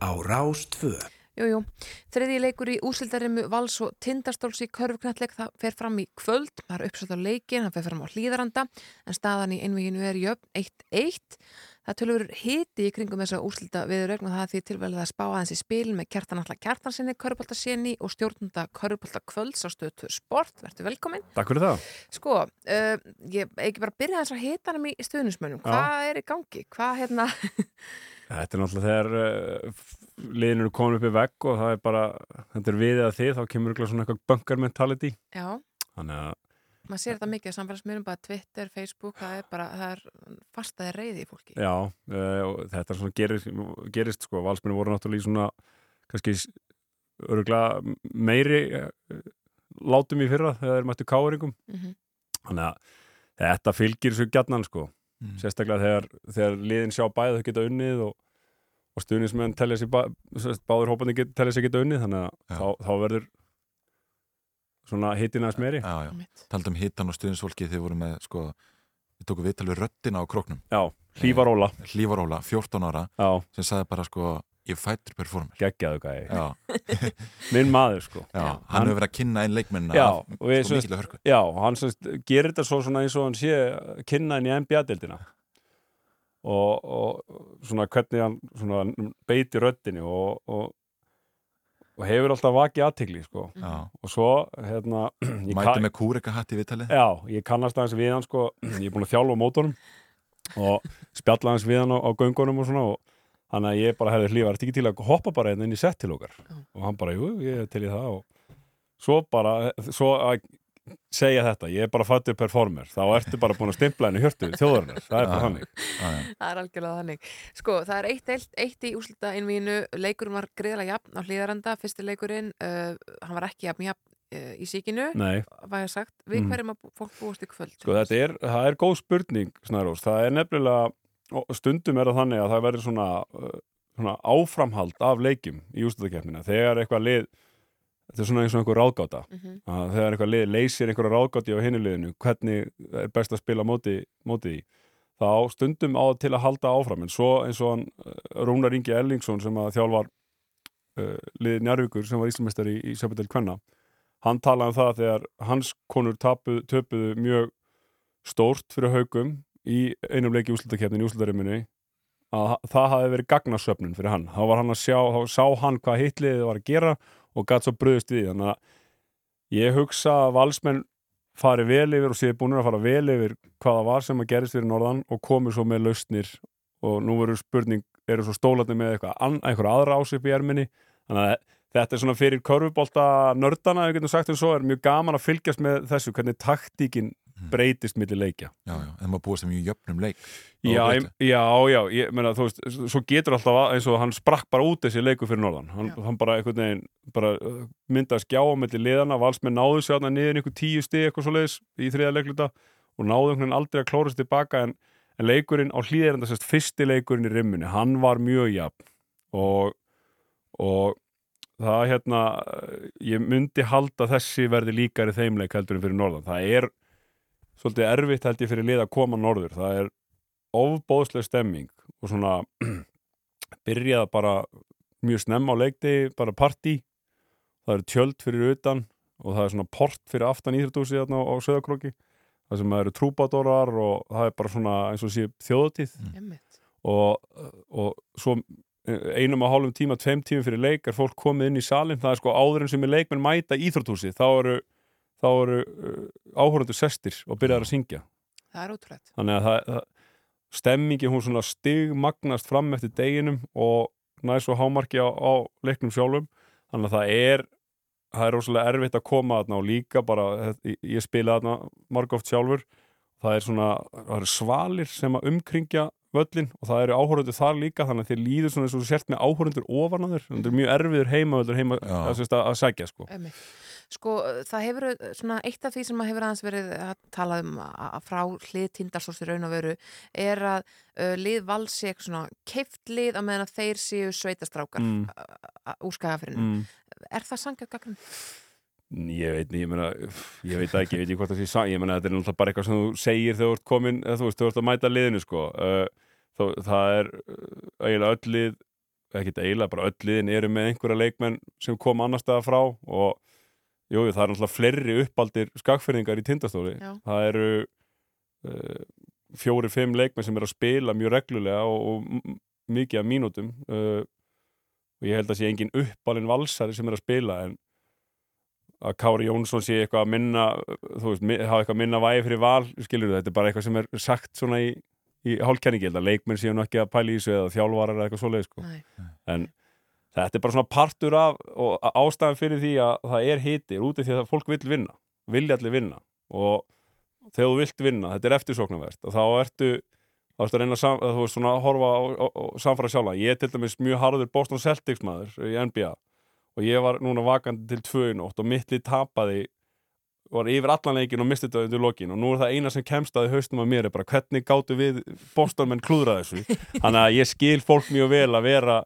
á Rás 2. Jú, jú. Þriði leikur í úsildarimu Vals og Tindastóls í körfknalleg það fer fram í kvöld, það er uppsett á leikin hann fer fram á hlýðaranda en staðan í einveginu er jöfn 1-1 það tölur hiti í kringum þessa úsilda viðraugn og það því tilvæglega að spá aðeins í spil með kjartan allar kjartansinni, körpaltasinni og stjórnunda körpalta kvölds á stöðtu sport, verður velkomin Takk fyrir það. Sko, uh, ég ekki bara byrja þess að hita hann í stuðnismönnum, Já. hvað er í gangi? Hvað hérna Þetta er náttúrulega þegar uh, liðin eru komin upp í vegg og það er bara, þetta er við eða þið, þá kemur svona eitthvað bunker mentality. Já, Þannig að, maður sér þetta mikið á samfélagsmiðlum, bara Twitter, Facebook, það er bara, það er fastaði reyði í fólki. já, uh, og þetta er svona gerist, gerist sko, valsmenni voru náttúrulega í svona, kannski öruglega meiri uh, látum í fyrra þegar þeir mættu káringum. Mhm. Þannig að þetta fylgir svo gjarnan sko. Sérstaklega þegar, þegar liðin sjá bæði þau geta unnið og, og stuðnismenn telja sér bá, sérst, báður hópandi get, telja sér geta unnið þannig að þá, þá verður svona hitin aðeins meiri. Já, já. Taldum hittan og stuðinsfólki þegar voru með, sko, við tókum viðtal við röddina á króknum. Já, Hlífaróla. Hlífaróla, 14 ára, já. sem sagði bara, sko, ég fættur performer. Geggjaðu gæði. Já. Minn maður, sko. Já, hann hefur verið að kynna einn leikmennina Já, við sko, semst- mikilvæg hörku. Já, og hann semst, gerir þetta svo svona eins og hann sé kynna henni í NBA-deildina og, og svona hvernig hann svona beiti röddinni og, og, og hefur alltaf vakið aðtegli sko. Og svo hérna, ég Mæti kann- með kúreka hatt í viðtalið. Já, ég kannast aðeins við hann sko, ég er búin að þjálfa á mótunum og spjalla aðeins við hann á, á göngunum og svona og hann að ég bara hefði hlýfa, er ekki til að hoppa bara hérna inn í sett til okkar? Og hann bara, jú, ég er til í það. Og svo bara, svo að segja þetta, ég er bara fattur performer þá ertu bara búin að stimpla henni hjörtu þjóðarinnar, það er bara Já, þannig Það er algjörlega þannig. Sko, það er eitt, eitt, eitt í úslita innvínu, leikurinn var greiðlega jafn á hlýðaranda, fyrsti leikurinn, uh, hann var ekki jafn jafn uh, í síkinu, Nei. var ég sagt, við Mm. hverjum að fólk búast í kvöld? Sko þetta er, það er góð spurning Snærós, það er nefnilega stundum er það þannig að það verður svona, uh, svona áframhald af leikjum í úrslutakefnina, þegar eitthvað lið þetta er svona eins og einhver ráðgáta. Mhm. að þegar eitthvað lið leysir einhverja ráðgáti á hinnuliðinu, hvernig er best að spila móti, móti því? Þá stundum á til að halda áfram en svo eins og hann uh, Rúnar Ingi Ellingsson sem að þjálfar uh, lið Njarvíkur sem var íslumestari í, í Söpudel Kvenna hann talaði um það að þegar hans konur tapuð, töpuðu mjög stórt fyrir haugum í einum leiki úslutakefnin í úslutarimmunni að það hafi verið gagnasöfnun fyrir hann. Þá var hann að sjá, þá sá hann hvað hitliðið var að gera og gætt svo bröðust við. Þannig að ég hugsa að valsmenn fari vel yfir og séu búin að fara vel yfir hvaða var sem að gerist fyrir norðan og komi svo með lausnir. Og nú verður spurning, eru svo stólarnir með eitthvað, eitthvað aðra ásip í erminni? Þannig að þetta er svona fyrir körfubólta nördana, ef við getum sagt eins og er mjög gaman að fylgjast með þessu, hvernig taktíkin breytist milli leikja. Já, já, en maður búist um mjög jöfnum leik. Já, ég, já, já, ég meina, þú veist, svo getur alltaf að- eins og hann sprakk bara út þessi leiku fyrir norðan. Hann, hann bara einhvern veginn bara uh, myndaði skjá á melli liðana, valsmenn náðu sér þarna niður einhver tíu stig eitthvað svo leiðis í þriða leikluta og náðu einhvern veginn aldrei að klóra sér tilbaka en, en leikurinn á hlýðir en þessast fyrsti leikurinn í rimmunni, hann var mjög jafn. Og, og það hérna ég myndi halda þessi verði líkari þeimleik heldur en fyrir norðan, það er svolítið erfitt held ég fyrir lið að koma norður. Það er ofbóðsleg stemming og svona byrjaða bara mjög snemma á leikti bara partí. Það eru tjöld fyrir utan og það er svona port fyrir aftan íþjóðdúsi þarna á, á Söðakróki það sem eru trúbadórar og það er bara svona eins og sé þjóðatíð Einmitt. og, og svo einum og hálfum tíma, tveim tímum fyrir leik er fólk komið inn í salin, það er sko áður en sem er leikmenn mæta íþróttúsi, þá eru þá eru uh, áhörundur sestir og byrjaðar að syngja. Það er ótrúlegt. þannig að það, það, stemmingi hún svona stigmagnast fram eftir deginum og næst svo hámarki á, á leiknum sjálfum. Þannig að það er það er rosalega erfitt að koma þarna og líka bara, ég, ég spila þarna margóft sjálfur, það er svona það eru svalir sem að umkringja völlin og það eru áhórundur þar líka þannig að þér líður svona eins og sért með áhórundur ofan að þér, það er mjög erfiður heima heima að, að, að sækja sko. Einmitt. Sko, það hefur uh, svona eitt af því sem hefur aðeins verið að tala um að frá hlið tindarsórs í raun og veru er að uh, lið valsi eitthvað svona keift lið á meðan að þeir séu sveitastrákar Mm. úr skagafyrinu. Mm. Er það sangjað gaggrun? Ég veit, ég meina, ég veit ekki, ég veit ekki hvort það sé sann, ég meina þetta er náttúrulega bara eitthvað sem þú segir þegar þú ert komin, eða þú veist, þú ert að mæta liðinu sko, uh, þó, það er eiginlega öll lið ekkert eiginlega, bara öll liðin eru með einhverja leikmenn sem kom annar staða frá og jú, það er náttúrulega fleiri uppaldir skakfyrðingar í tindastóli Já. það eru uh, fjóri, fimm leikmenn sem eru að spila mjög reglulega og, og mikið af mínútum uh, og ég held að sé engin uppalinn valsari sem er að spila en að Kári Jónsson sé eitthvað að minna þú veist, hafa eitthvað að minna vægi fyrir val skilur þetta er bara eitthvað sem er sagt svona í, í hálfkenningi, leikmenn séu nú ekki að pæla í þessu eða þjálfarar eða eitthvað svoleið sko. en þetta er bara svona partur af og ástæðan fyrir því að það er hiti út af því að fólk vill vinna vilja allir vinna og þegar þú vilt vinna, þetta er eftirsóknarvert og þá ertu þá ertu að reyna að, sam, að svona að horfa á samfara sjálfa. Ég er til dæmis mjög harður Boston Celtics maður í NBA og ég var núna vakandi til tvö í nótt og mitt lið tapaði var yfir allan leikin og misti þetta undir lokin og nú er það eina sem kemst að haustum af mér er bara hvernig gáttu við Bostonmenn klúðra þessu? Þannig að ég skil fólk mjög vel að vera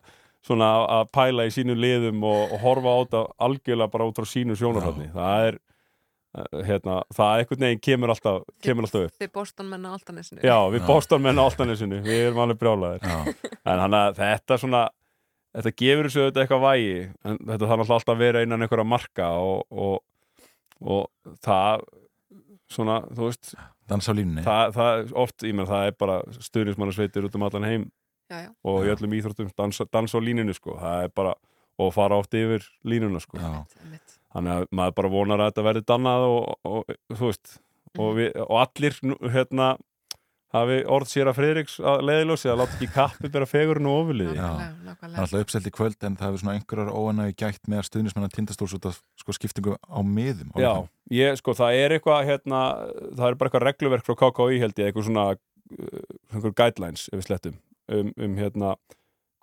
svona að pæla í sínu liðum og, og horfa á þetta algjörlega bara út frá sínu sjónarhaldni það er eh, hérna, það einhvern veginn kemur alltaf, kemur alltaf upp. Þið Boston menn á Altanesinu. Já, við Boston menn á Altanesinu, við erum alveg brjálæðir en hann að þetta svona þetta gefur þessu auðvitað eitthvað vægi en þetta þarf alltaf að vera innan einhverja marka og, og, og það svona, þú veist Dans á línunni. það, það, oft, ég menn það er bara stuðnismannasveitir út um allan heim Já, já. og í öllum íþróttum dans, dans á línunu sko, það er bara og fara oft yfir línuna sko. Þannig að maður bara vonar að þetta verði dannað og, og þú veist og, við, og allir nú, hérna hafi orð sér að Friðriks að leiðilósi að láta ekki kappi bera fegurinn og ofurliði Já. Það er alltaf uppselt í kvöld en það hefur svona einhverjar óanægi gætt með að stuðnismenn að tindastóls út af sko, skiptingu á miðum á Já, ég, sko, það er eitthvað hérna, það er bara eitthvað regluverk frá KKÍ held ég, eitthvað svona uh, einhver guidelines ef við slettum um, um hérna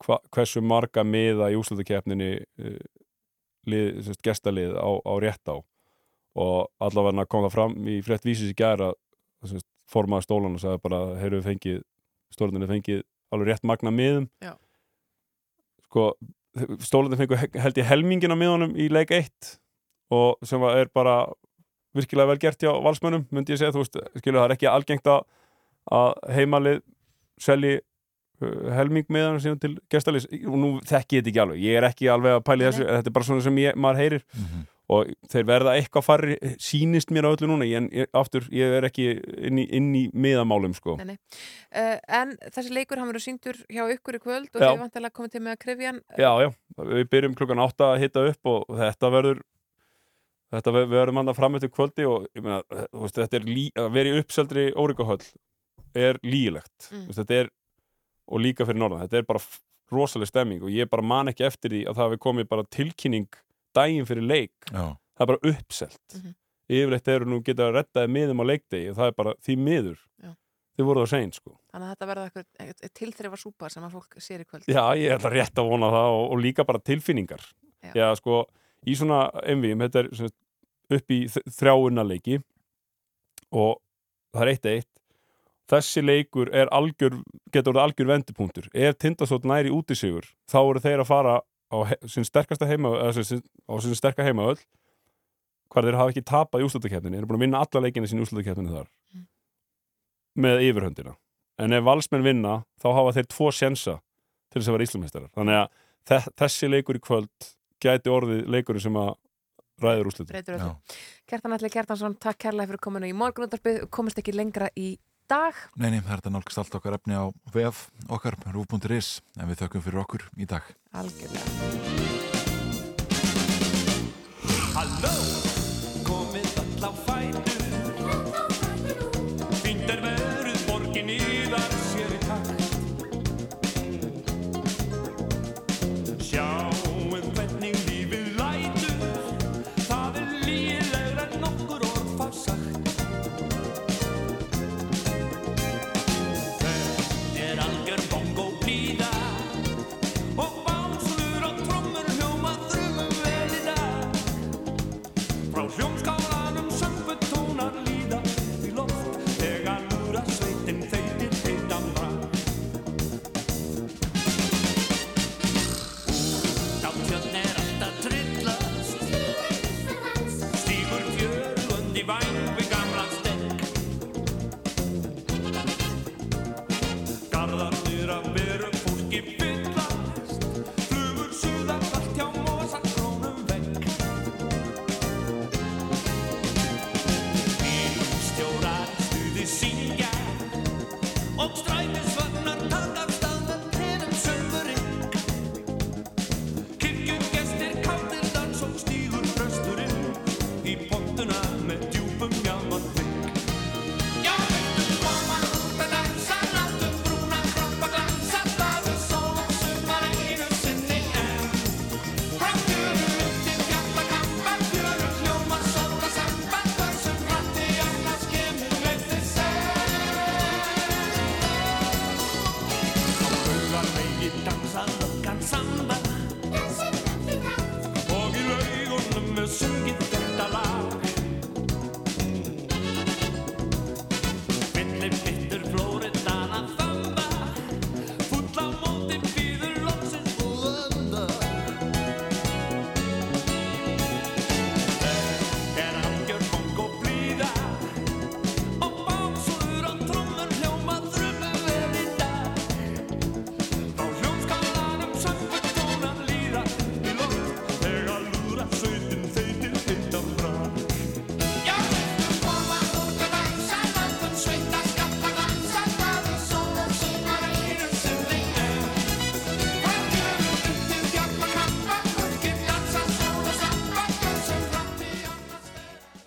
hva, hversu marga miða í úslutakefninni uh, sérst, gestalið á, á rétt á. Og allavega kom það fram í frétt vísis í gæra formaði stólan og sagði bara heyrðu við fengið, stórnirni fengið alveg rétt magna miðum. Já. sko, stólarnir fengu he- held ég helmingin á miðunum í leik 1 og sem var, er bara virkilega vel gert hjá valsmönnum myndi ég segja, þú veist, skilu það er ekki algengt að, heimalið selji helming með hann síðan til gestalís og nú þekki ég þetta ekki alveg, ég er ekki alveg að pæli þessu, þetta er bara svona sem ég, maður heyrir og þeir verða eitthvað farri sýnist mér á öllu núna, en ég, aftur ég er ekki inn í, inn í miðamálum sko. Nei, nei. Uh, en þessi leikur hann verður síndur hjá ykkur í kvöld og Já. þið vantilega komið til með að krifja hann Já, já, við byrjum klukkan átta að hitta upp og þetta verður þetta ver- við verðum hann að fram eftir kvöldi og ég meina, þú veist, þetta er að vera í uppseldri órikahöll er lígilegt Mm. mm. þetta er, og líka fyrir norðan þetta er bara f- rosaleg stemming og ég bara man ekki eftir því að það hafi komið bara tilkynning daginn fyrir leik Já. það er bara uppselt Mhm. yfirleitt eru nú geta reddaði miðum á leikdegi og það er bara því miður Já. þið voru það seint sko þannig að þetta verða eitthvað tilþrifa súpar sem að fólk sér í kvöld Já, ég ætla rétt að vona það og, og líka bara tilfinningar. Já. Já, sko, í svona MVM, þetta er upp í þrjáunarleiki og það er eitt eitt. Þessi leikur er algjör, getur orðið algjör vendupunktur. Ef Tindastótt næri út í sigur, þá eru þeir að fara á he- sinn sterkasta heima, eða sem, á sinn sterka heimaöll, hvar þeir hafa ekki tapað í úslutakefninni, þeir eru búin að vinna alla leikina sín í úslutakefninni þar með yfirhöndina. En ef valsmenn vinna, þá hafa þeir tvo sjensa til þess að vera íslumheistarar. Þannig að þe- þessi leikur í kvöld gæti orðið leikurinn sem að ræður öllu. Kjartan Alli Kjartansson, takk kærlega fyrir kominu í morgunundarpið, komist ekki lengra í dag. Nei, nei, það er þetta nálgast allt okkar efni á vef okkar, rúf.is en við þökkum fyrir okkur í dag. Algjörlega